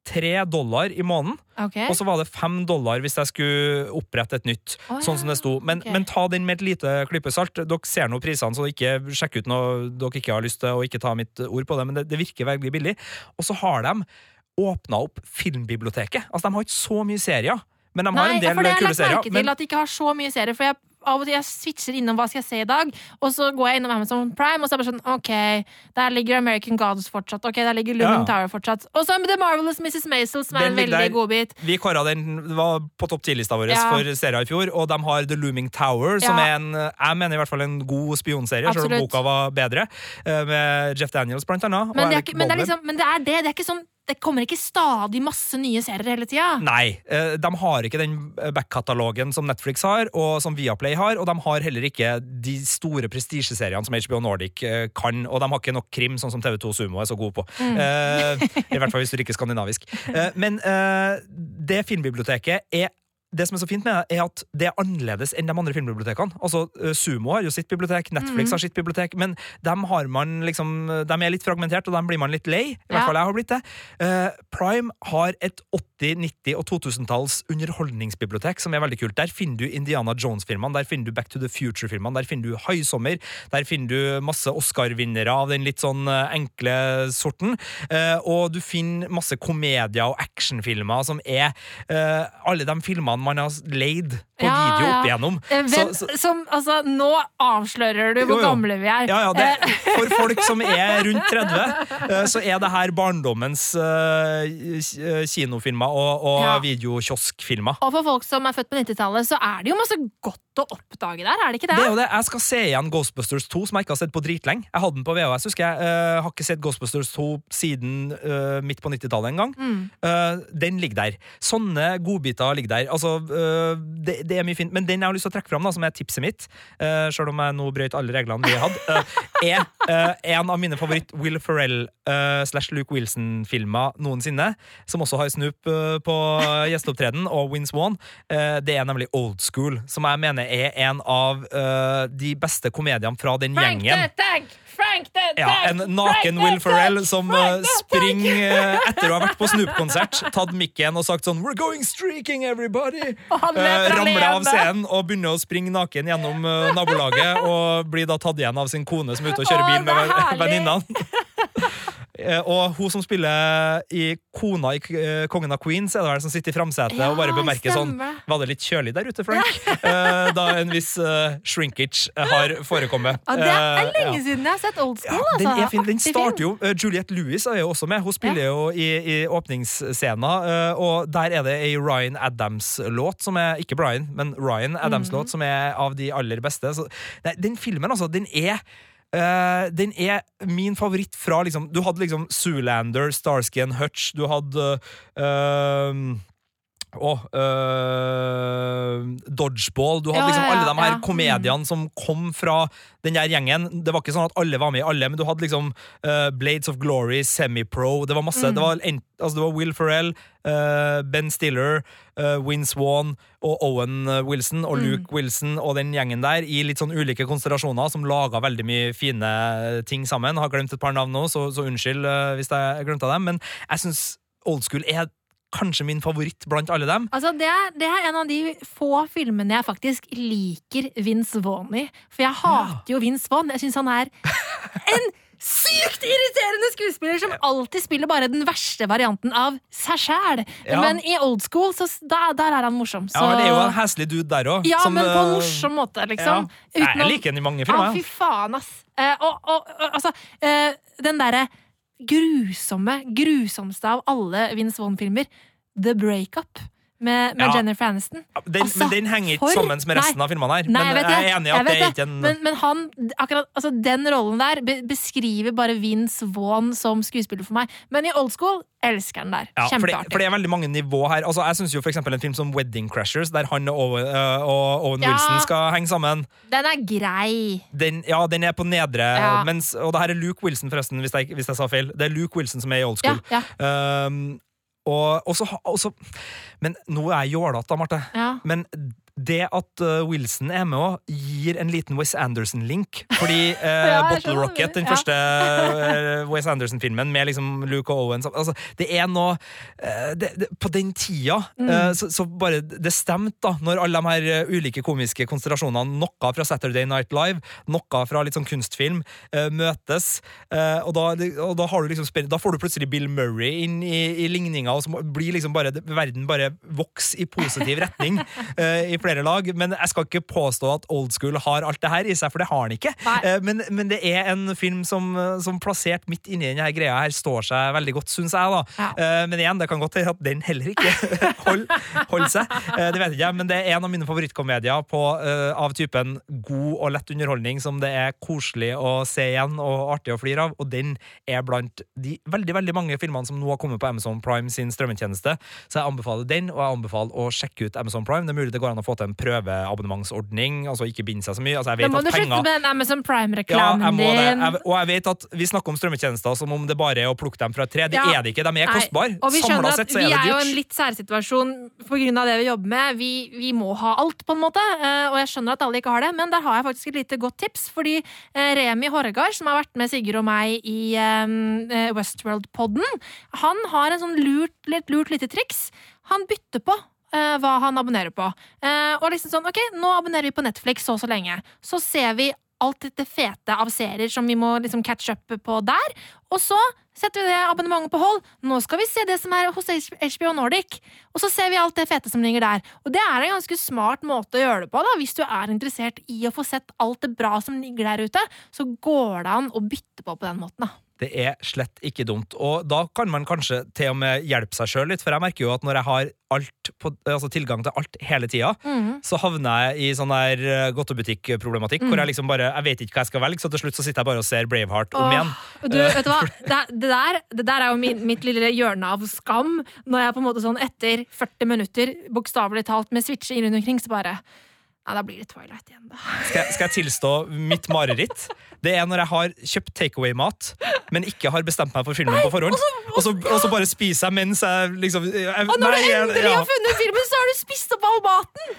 tre dollar i måneden, Okay. og så var det fem dollar hvis jeg skulle opprette et nytt. Å, Sånn som det sto. Men, okay. men ta den med et lite klype salt. Dere ser nå prisene, så ikke sjekk ut noe dere ikke har lyst til, og ikke ta mitt ord på det, men det, det virker veldig billig. Og så har de åpna opp filmbiblioteket. Altså, de har ikke så mye serier, men de har Nei, en del kule serier. Nei, for det har jeg lagt merke til Men, at de ikke har så mye serier. For jeg, av og til jeg switcher innom hva skal jeg se i dag, og så går jeg innom Amazon Prime, og så er det bare sånn OK, der ligger American Gods fortsatt. Ok, der ligger Looming Ja. Tower fortsatt. Og så The Marvelous Mrs. Maisel, som er Den en veldig der. godbit. vi kåra den var på topp ti-lista vår Ja. for serien i fjor, og de har The Looming Tower, som Ja. er en jeg mener i hvert fall en god spionserie, selv om boka var bedre, eh, med Jeff Daniels blant annet. Men det, er ikke, men, det er liksom, men det er det. Det er ikke sånn det kommer ikke stadig masse nye serier hele tida. Nei, eh, de har ikke den back-katalogen som Netflix har, og som Viaplay har, og de har heller ikke de store prestisjeseriene som HBO Nordic eh, kan, og de har ikke nok krim, sånn som TV2 Sumo er så gode på. Mm. Eh, I hvert fall hvis du liker skandinavisk. Eh, men eh, det filmbiblioteket er det som er så fint med det, er at det er annerledes enn de andre filmbibliotekene. Altså, eh, Sumo har jo sitt bibliotek, Netflix Mm. har sitt bibliotek, men dem har man liksom, de er litt fragmentert, og dem blir man litt lei. I hvert fall jeg har blitt det. Uh, Prime har et 80-, 90- og 2000-talls underholdningsbibliotek som er veldig kult. Der finner du Indiana Jones-filmene, der finner du Back to the Future-filmene, der finner du Haisommer, der finner du masse Oscar-vinnere av den litt sånn eh, enkle sorten, uh, og du finner masse komedier og actionfilmer som er uh, Alle de filmene filmene man har leid på Ja, video opp igjennom. Eh, Hvem, Så- så- som, altså, nå avslører du hvor Jo, jo. gamle vi er. Ja, ja, Eh, det, for folk som er rundt 30, eh, så er det her barndommens uh, kinofilmer og, og videokioskfilmer. Og for folk som er født på 90-tallet, så er det jo masse godt å oppdage der, er det ikke det? Det er jo det. Jeg skal se igjen Ghostbusters 2, som jeg ikke har sett på dritlenge. Jeg hadde den på VHS, husker jeg. Uh, har ikke sett Ghostbusters 2 siden uh, midt på 90-tallet en gang. Mm. Uh, den ligger der. Sånne godbiter ligger der. Altså, eh, det, det er mye fint. Men den jeg har lyst til å trekke fram, da, som er tipset mitt, uh, sjøl om jeg nå brøt alle reglene vi hadde, eh, er en av mine favoritt Will Ferrell slash Luke Wilson-filmer noensinne, som også har Snoop på gjesteopptreden, og Wins. Eh, det er nemlig Old School, som jeg mener er en av de beste komediene fra den Frank gjengen. the Tank! Frank Tank! Ja, En naken Frank Will Ferrell som Frank uh, springer etter å ha vært på Snoop-konsert, tatt mikken og sagt sånn We're going streaking, everybody! Uh, ramler av scenen og begynner å springe naken gjennom uh, nabolaget og blir da tatt igjen av sin kone som er ute og kjører bil med det venninnene. Eh, Og hun som spiller i kona i eh, Kongen av Queens, er det vel som sitter i framsetet Ja, og bare bemerker sånn. Var det litt kjølig der ute, Frank? Ja. Da en viss uh, shrinkage eh, har forekommet. Ja, det er Eh, lenge siden jeg har sett Old School. den altså. er fin. Den starter jo Juliette Lewis er jo også med. Hun spiller jo i, i åpningsscena, uh, og der er det ei Ryan Adams-låt som er Ikke Brian, men Ryan Adams-låt som er av de aller beste. Så, nei, den filmen, altså, den er uh, den er min favoritt fra liksom Du hadde liksom Zoolander, Starsky and Hutch, du hadde uh, Åh, øh, Dodgeball Du hadde Ja, liksom ja, alle de her ja. komediene som kom fra den der gjengen. Det var ikke sånn at alle var med i alle, men du hadde liksom uh, Blades of Glory, Semi-Pro Det var masse. Mm. Det, var en, altså det var Will Ferrell, uh, Ben Stiller, uh, Win Swan og Owen Wilson og Mm. Luke Wilson og den gjengen der i litt sånn ulike konstellasjoner som laga veldig mye fine ting sammen. Har glemt et par navn nå, så, så unnskyld hvis jeg glemte dem, men jeg syns Old School er kanskje min favoritt blant alle dem. Altså, det, er, det er en av de få filmene jeg faktisk liker Vince Vaughn i. For jeg hater jo Vince Vaughn. Jeg syns han er en sykt irriterende skuespiller som alltid spiller bare den verste varianten av seg sjæl. Ja. Men i old school, så da, der er han morsom. Så... Ja, men Det er jo en heslig dude der òg. Ja, men på en morsom måte, liksom. Ja. Uten Jeg liker han i mange filmer. Ja, fy faen, ass. Eh, og, og, og altså, eh, den derre grusomme, grusomste av alle Vince Vaughn-filmer, The Breakup. Med, med Ja. Jennifer Aniston. Den, Altså, men den henger ikke for- sammen med resten Nei. av filmene her. Nei, men jeg vet jeg er enig i at det er ikke en Men, men han, akkurat, altså den rollen der be beskriver bare Vince Vaughn som skuespiller for meg. Men i old school elsker han der. ja, Kjempeartig. for det er veldig mange nivå her. Altså, jeg synes jo for eksempel en film som Wedding Crashers, der han og Owen, øh, og Owen Ja. Wilson skal henge sammen. Den er grei. Den, ja, den er på nedre mens, Og det her er Luke Wilson, forresten, hvis jeg, hvis jeg sa feil. Det er Luke Wilson som er i Old School. Ja. Um, og, og så og så- Men nå er jeg jålete, Marte. Ja. Men det at uh, Wilson er med òg, gir en liten Wes Anderson-link. Fordi uh, Ja, Bottle. Rocket, den Ja. første uh, Wes Anderson-filmen med liksom Luke og Owen altså, Det er noe uh, det, det, På den tida Mm. så, så bare det stemte, da, når alle de her ulike komiske konstellasjonene, noe fra Saturday Night Live, noe fra litt sånn kunstfilm, møtes. Og, da, og da, har du liksom, da får du plutselig Bill Murray inn i, i ligninga, og så blir liksom bare verden bare vokser i positiv retning i flere lag. Men jeg skal ikke påstå at Old School har alt det her i seg, for det har den ikke. Uh, men, men det er en film som, uh, som plassert midt inni denne greia her står seg veldig godt, syns jeg. da. Ja. Uh, men igjen, det kan godt hende at den heller ikke holder hold seg. Det vet jeg ikke, men det er en av mine favorittkomedier på, av typen god og lett underholdning som det er koselig å se igjen og artig å flire av, og den er blant de veldig veldig mange filmene som nå har kommet på Amazon Prime sin strømmetjeneste. Så jeg anbefaler den, og jeg anbefaler å sjekke ut Amazon Prime. Det er mulig det går an å få til en prøveabonnementsordning, altså ikke binde seg så mye. Altså, jeg Da må at du slutte penger med den Amazon Prime-reklamen ja, din. Jeg, og jeg vet at vi snakker om strømmetjenester som om det bare er å plukke dem fra et tre. Det Ja. er det ikke. De er kostbare. Og vi Samla skjønner sett at så vi er er jo en litt særsituasjon av det vi jobber med. Vi, vi må ha alt, på en måte. eh, Og jeg skjønner at alle ikke har det, men der har jeg faktisk et lite godt tips. Fordi eh, Remi Horregard, som har vært med Sigurd og meg i eh, Westworld-podden, han har en sånn lurt, litt lurt lite triks. Han bytter på eh, hva han abonnerer på. Eh, og liksom sånn, ok, nå abonnerer vi på Netflix så og så lenge. Så ser vi alt dette fete av serier som vi må liksom catch up på der. Og så setter vi det abonnementet på hold. Nå skal vi se det som er hos HBO Nordic. Og så ser vi alt det fete som ligger der. Og det er en ganske smart måte å gjøre det på, da. Hvis du er interessert i å få sett alt det bra som ligger der ute, så går det an å bytte på på den måten, da. Det er slett ikke dumt. Og da kan man kanskje til og med hjelpe seg sjøl litt, for jeg merker jo at når jeg har alt på, altså tilgang til alt hele tida, så havner jeg i sånn der godtebutikkproblematikk, mm. hvor jeg liksom bare Jeg vet ikke hva jeg skal velge, så til slutt så sitter jeg bare og ser Braveheart om Åh, igjen. Du, vet du hva? Det, er- det, der, det der er jo min, mitt lille hjørne av skam. Når jeg på en måte sånn etter 40 minutter, bokstavelig talt med switcher rundt omkring, så bare Ja, da blir det Twilight igjen, da. Skal, jeg- skal jeg tilstå mitt mareritt? Det er når jeg har kjøpt takeaway-mat, men ikke har bestemt meg for filmen på forhånd. Og så, og så bare spiser jeg mens jeg liksom jeg, Og når nei, du jeg- endelig ja, har funnet filmen, så har du spist opp all maten!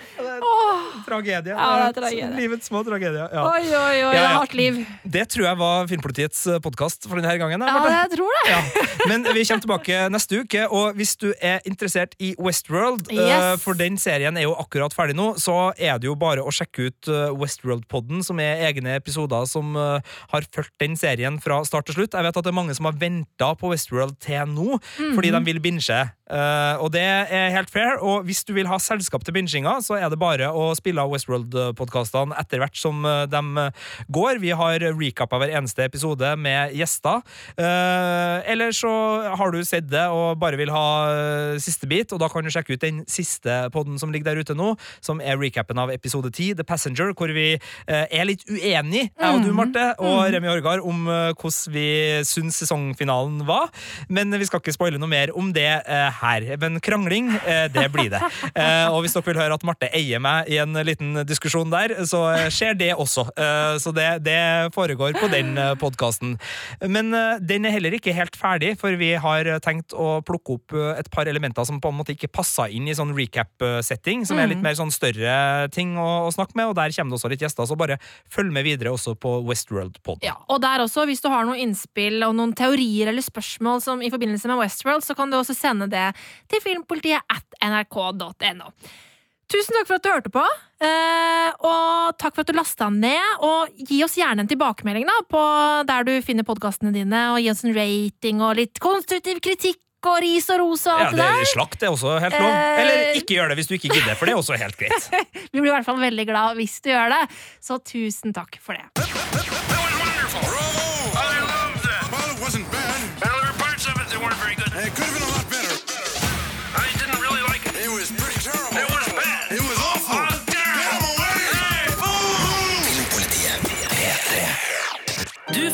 Tragedie. Ja, det er tragedie. Livets små tragedie. Ja. Oi, oi, oi, Ja, hardt liv. Det tror jeg var Filmpolitiets podkast for denne gangen. Ja, jeg tror det. Ja. Men vi kommer tilbake neste uke, og hvis du er interessert i Westworld, Yes. eh, for den serien er jo akkurat ferdig nå, så er det jo bare å sjekke ut eh, Westworld-podden, som er egne episoder som eh, har fulgt den serien fra start til slutt. Jeg vet at det er mange som har venta på Westworld til nå, fordi de vil binge. Eh, og det er helt fair, og hvis du vil ha selskap til binginga, så er det bare å spille av Westworld-podkastene etter hvert som eh, de går. Vi har recap av hver eneste episode med gjester. Uh, eller så har du sett det og bare vil ha eh, siste bit, og da kan du sjekke ut den siste podden som ligger der ute nå, som er recapen av episode 10, The Passenger, hvor vi uh, er litt uenige, jeg og du, Marte, og Remi Orgar, om eh, hvordan vi syns sesongfinalen var. Men vi skal ikke spoile noe mer om det eh, her. Men krangling, eh, det blir det. Eh, og hvis dere vil høre at Marte eier meg i en liten diskusjon der, så skjer det også. Eh, så det, det foregår på den podkasten. Men den er heller ikke helt ferdig, for vi har tenkt å plukke opp et par elementer som på en måte ikke passer inn i sånn recap-setting, som er litt mer sånn større ting å, å snakke med, og der kommer det også litt gjester. Så bare følg med videre også på Westworld-pod. Ja, og der også, hvis du har noen innspill og noen teorier eller spørsmål som i forbindelse med Westworld, så kan du også sende det til filmpolitiet at nrk.no. Tusen takk for at du hørte på, eh, og takk for at du lasta ned. Og gi oss gjerne en tilbakemelding da, på der du finner podkastene dine, og gi oss en rating og litt konstruktiv kritikk og ris og ros og alt det det er der. slakt er også helt lov. Eh, Eller ikke gjør det hvis du ikke gidder, for det er også helt greit. Vi blir i hvert fall veldig glad hvis du gjør det, så tusen takk for det.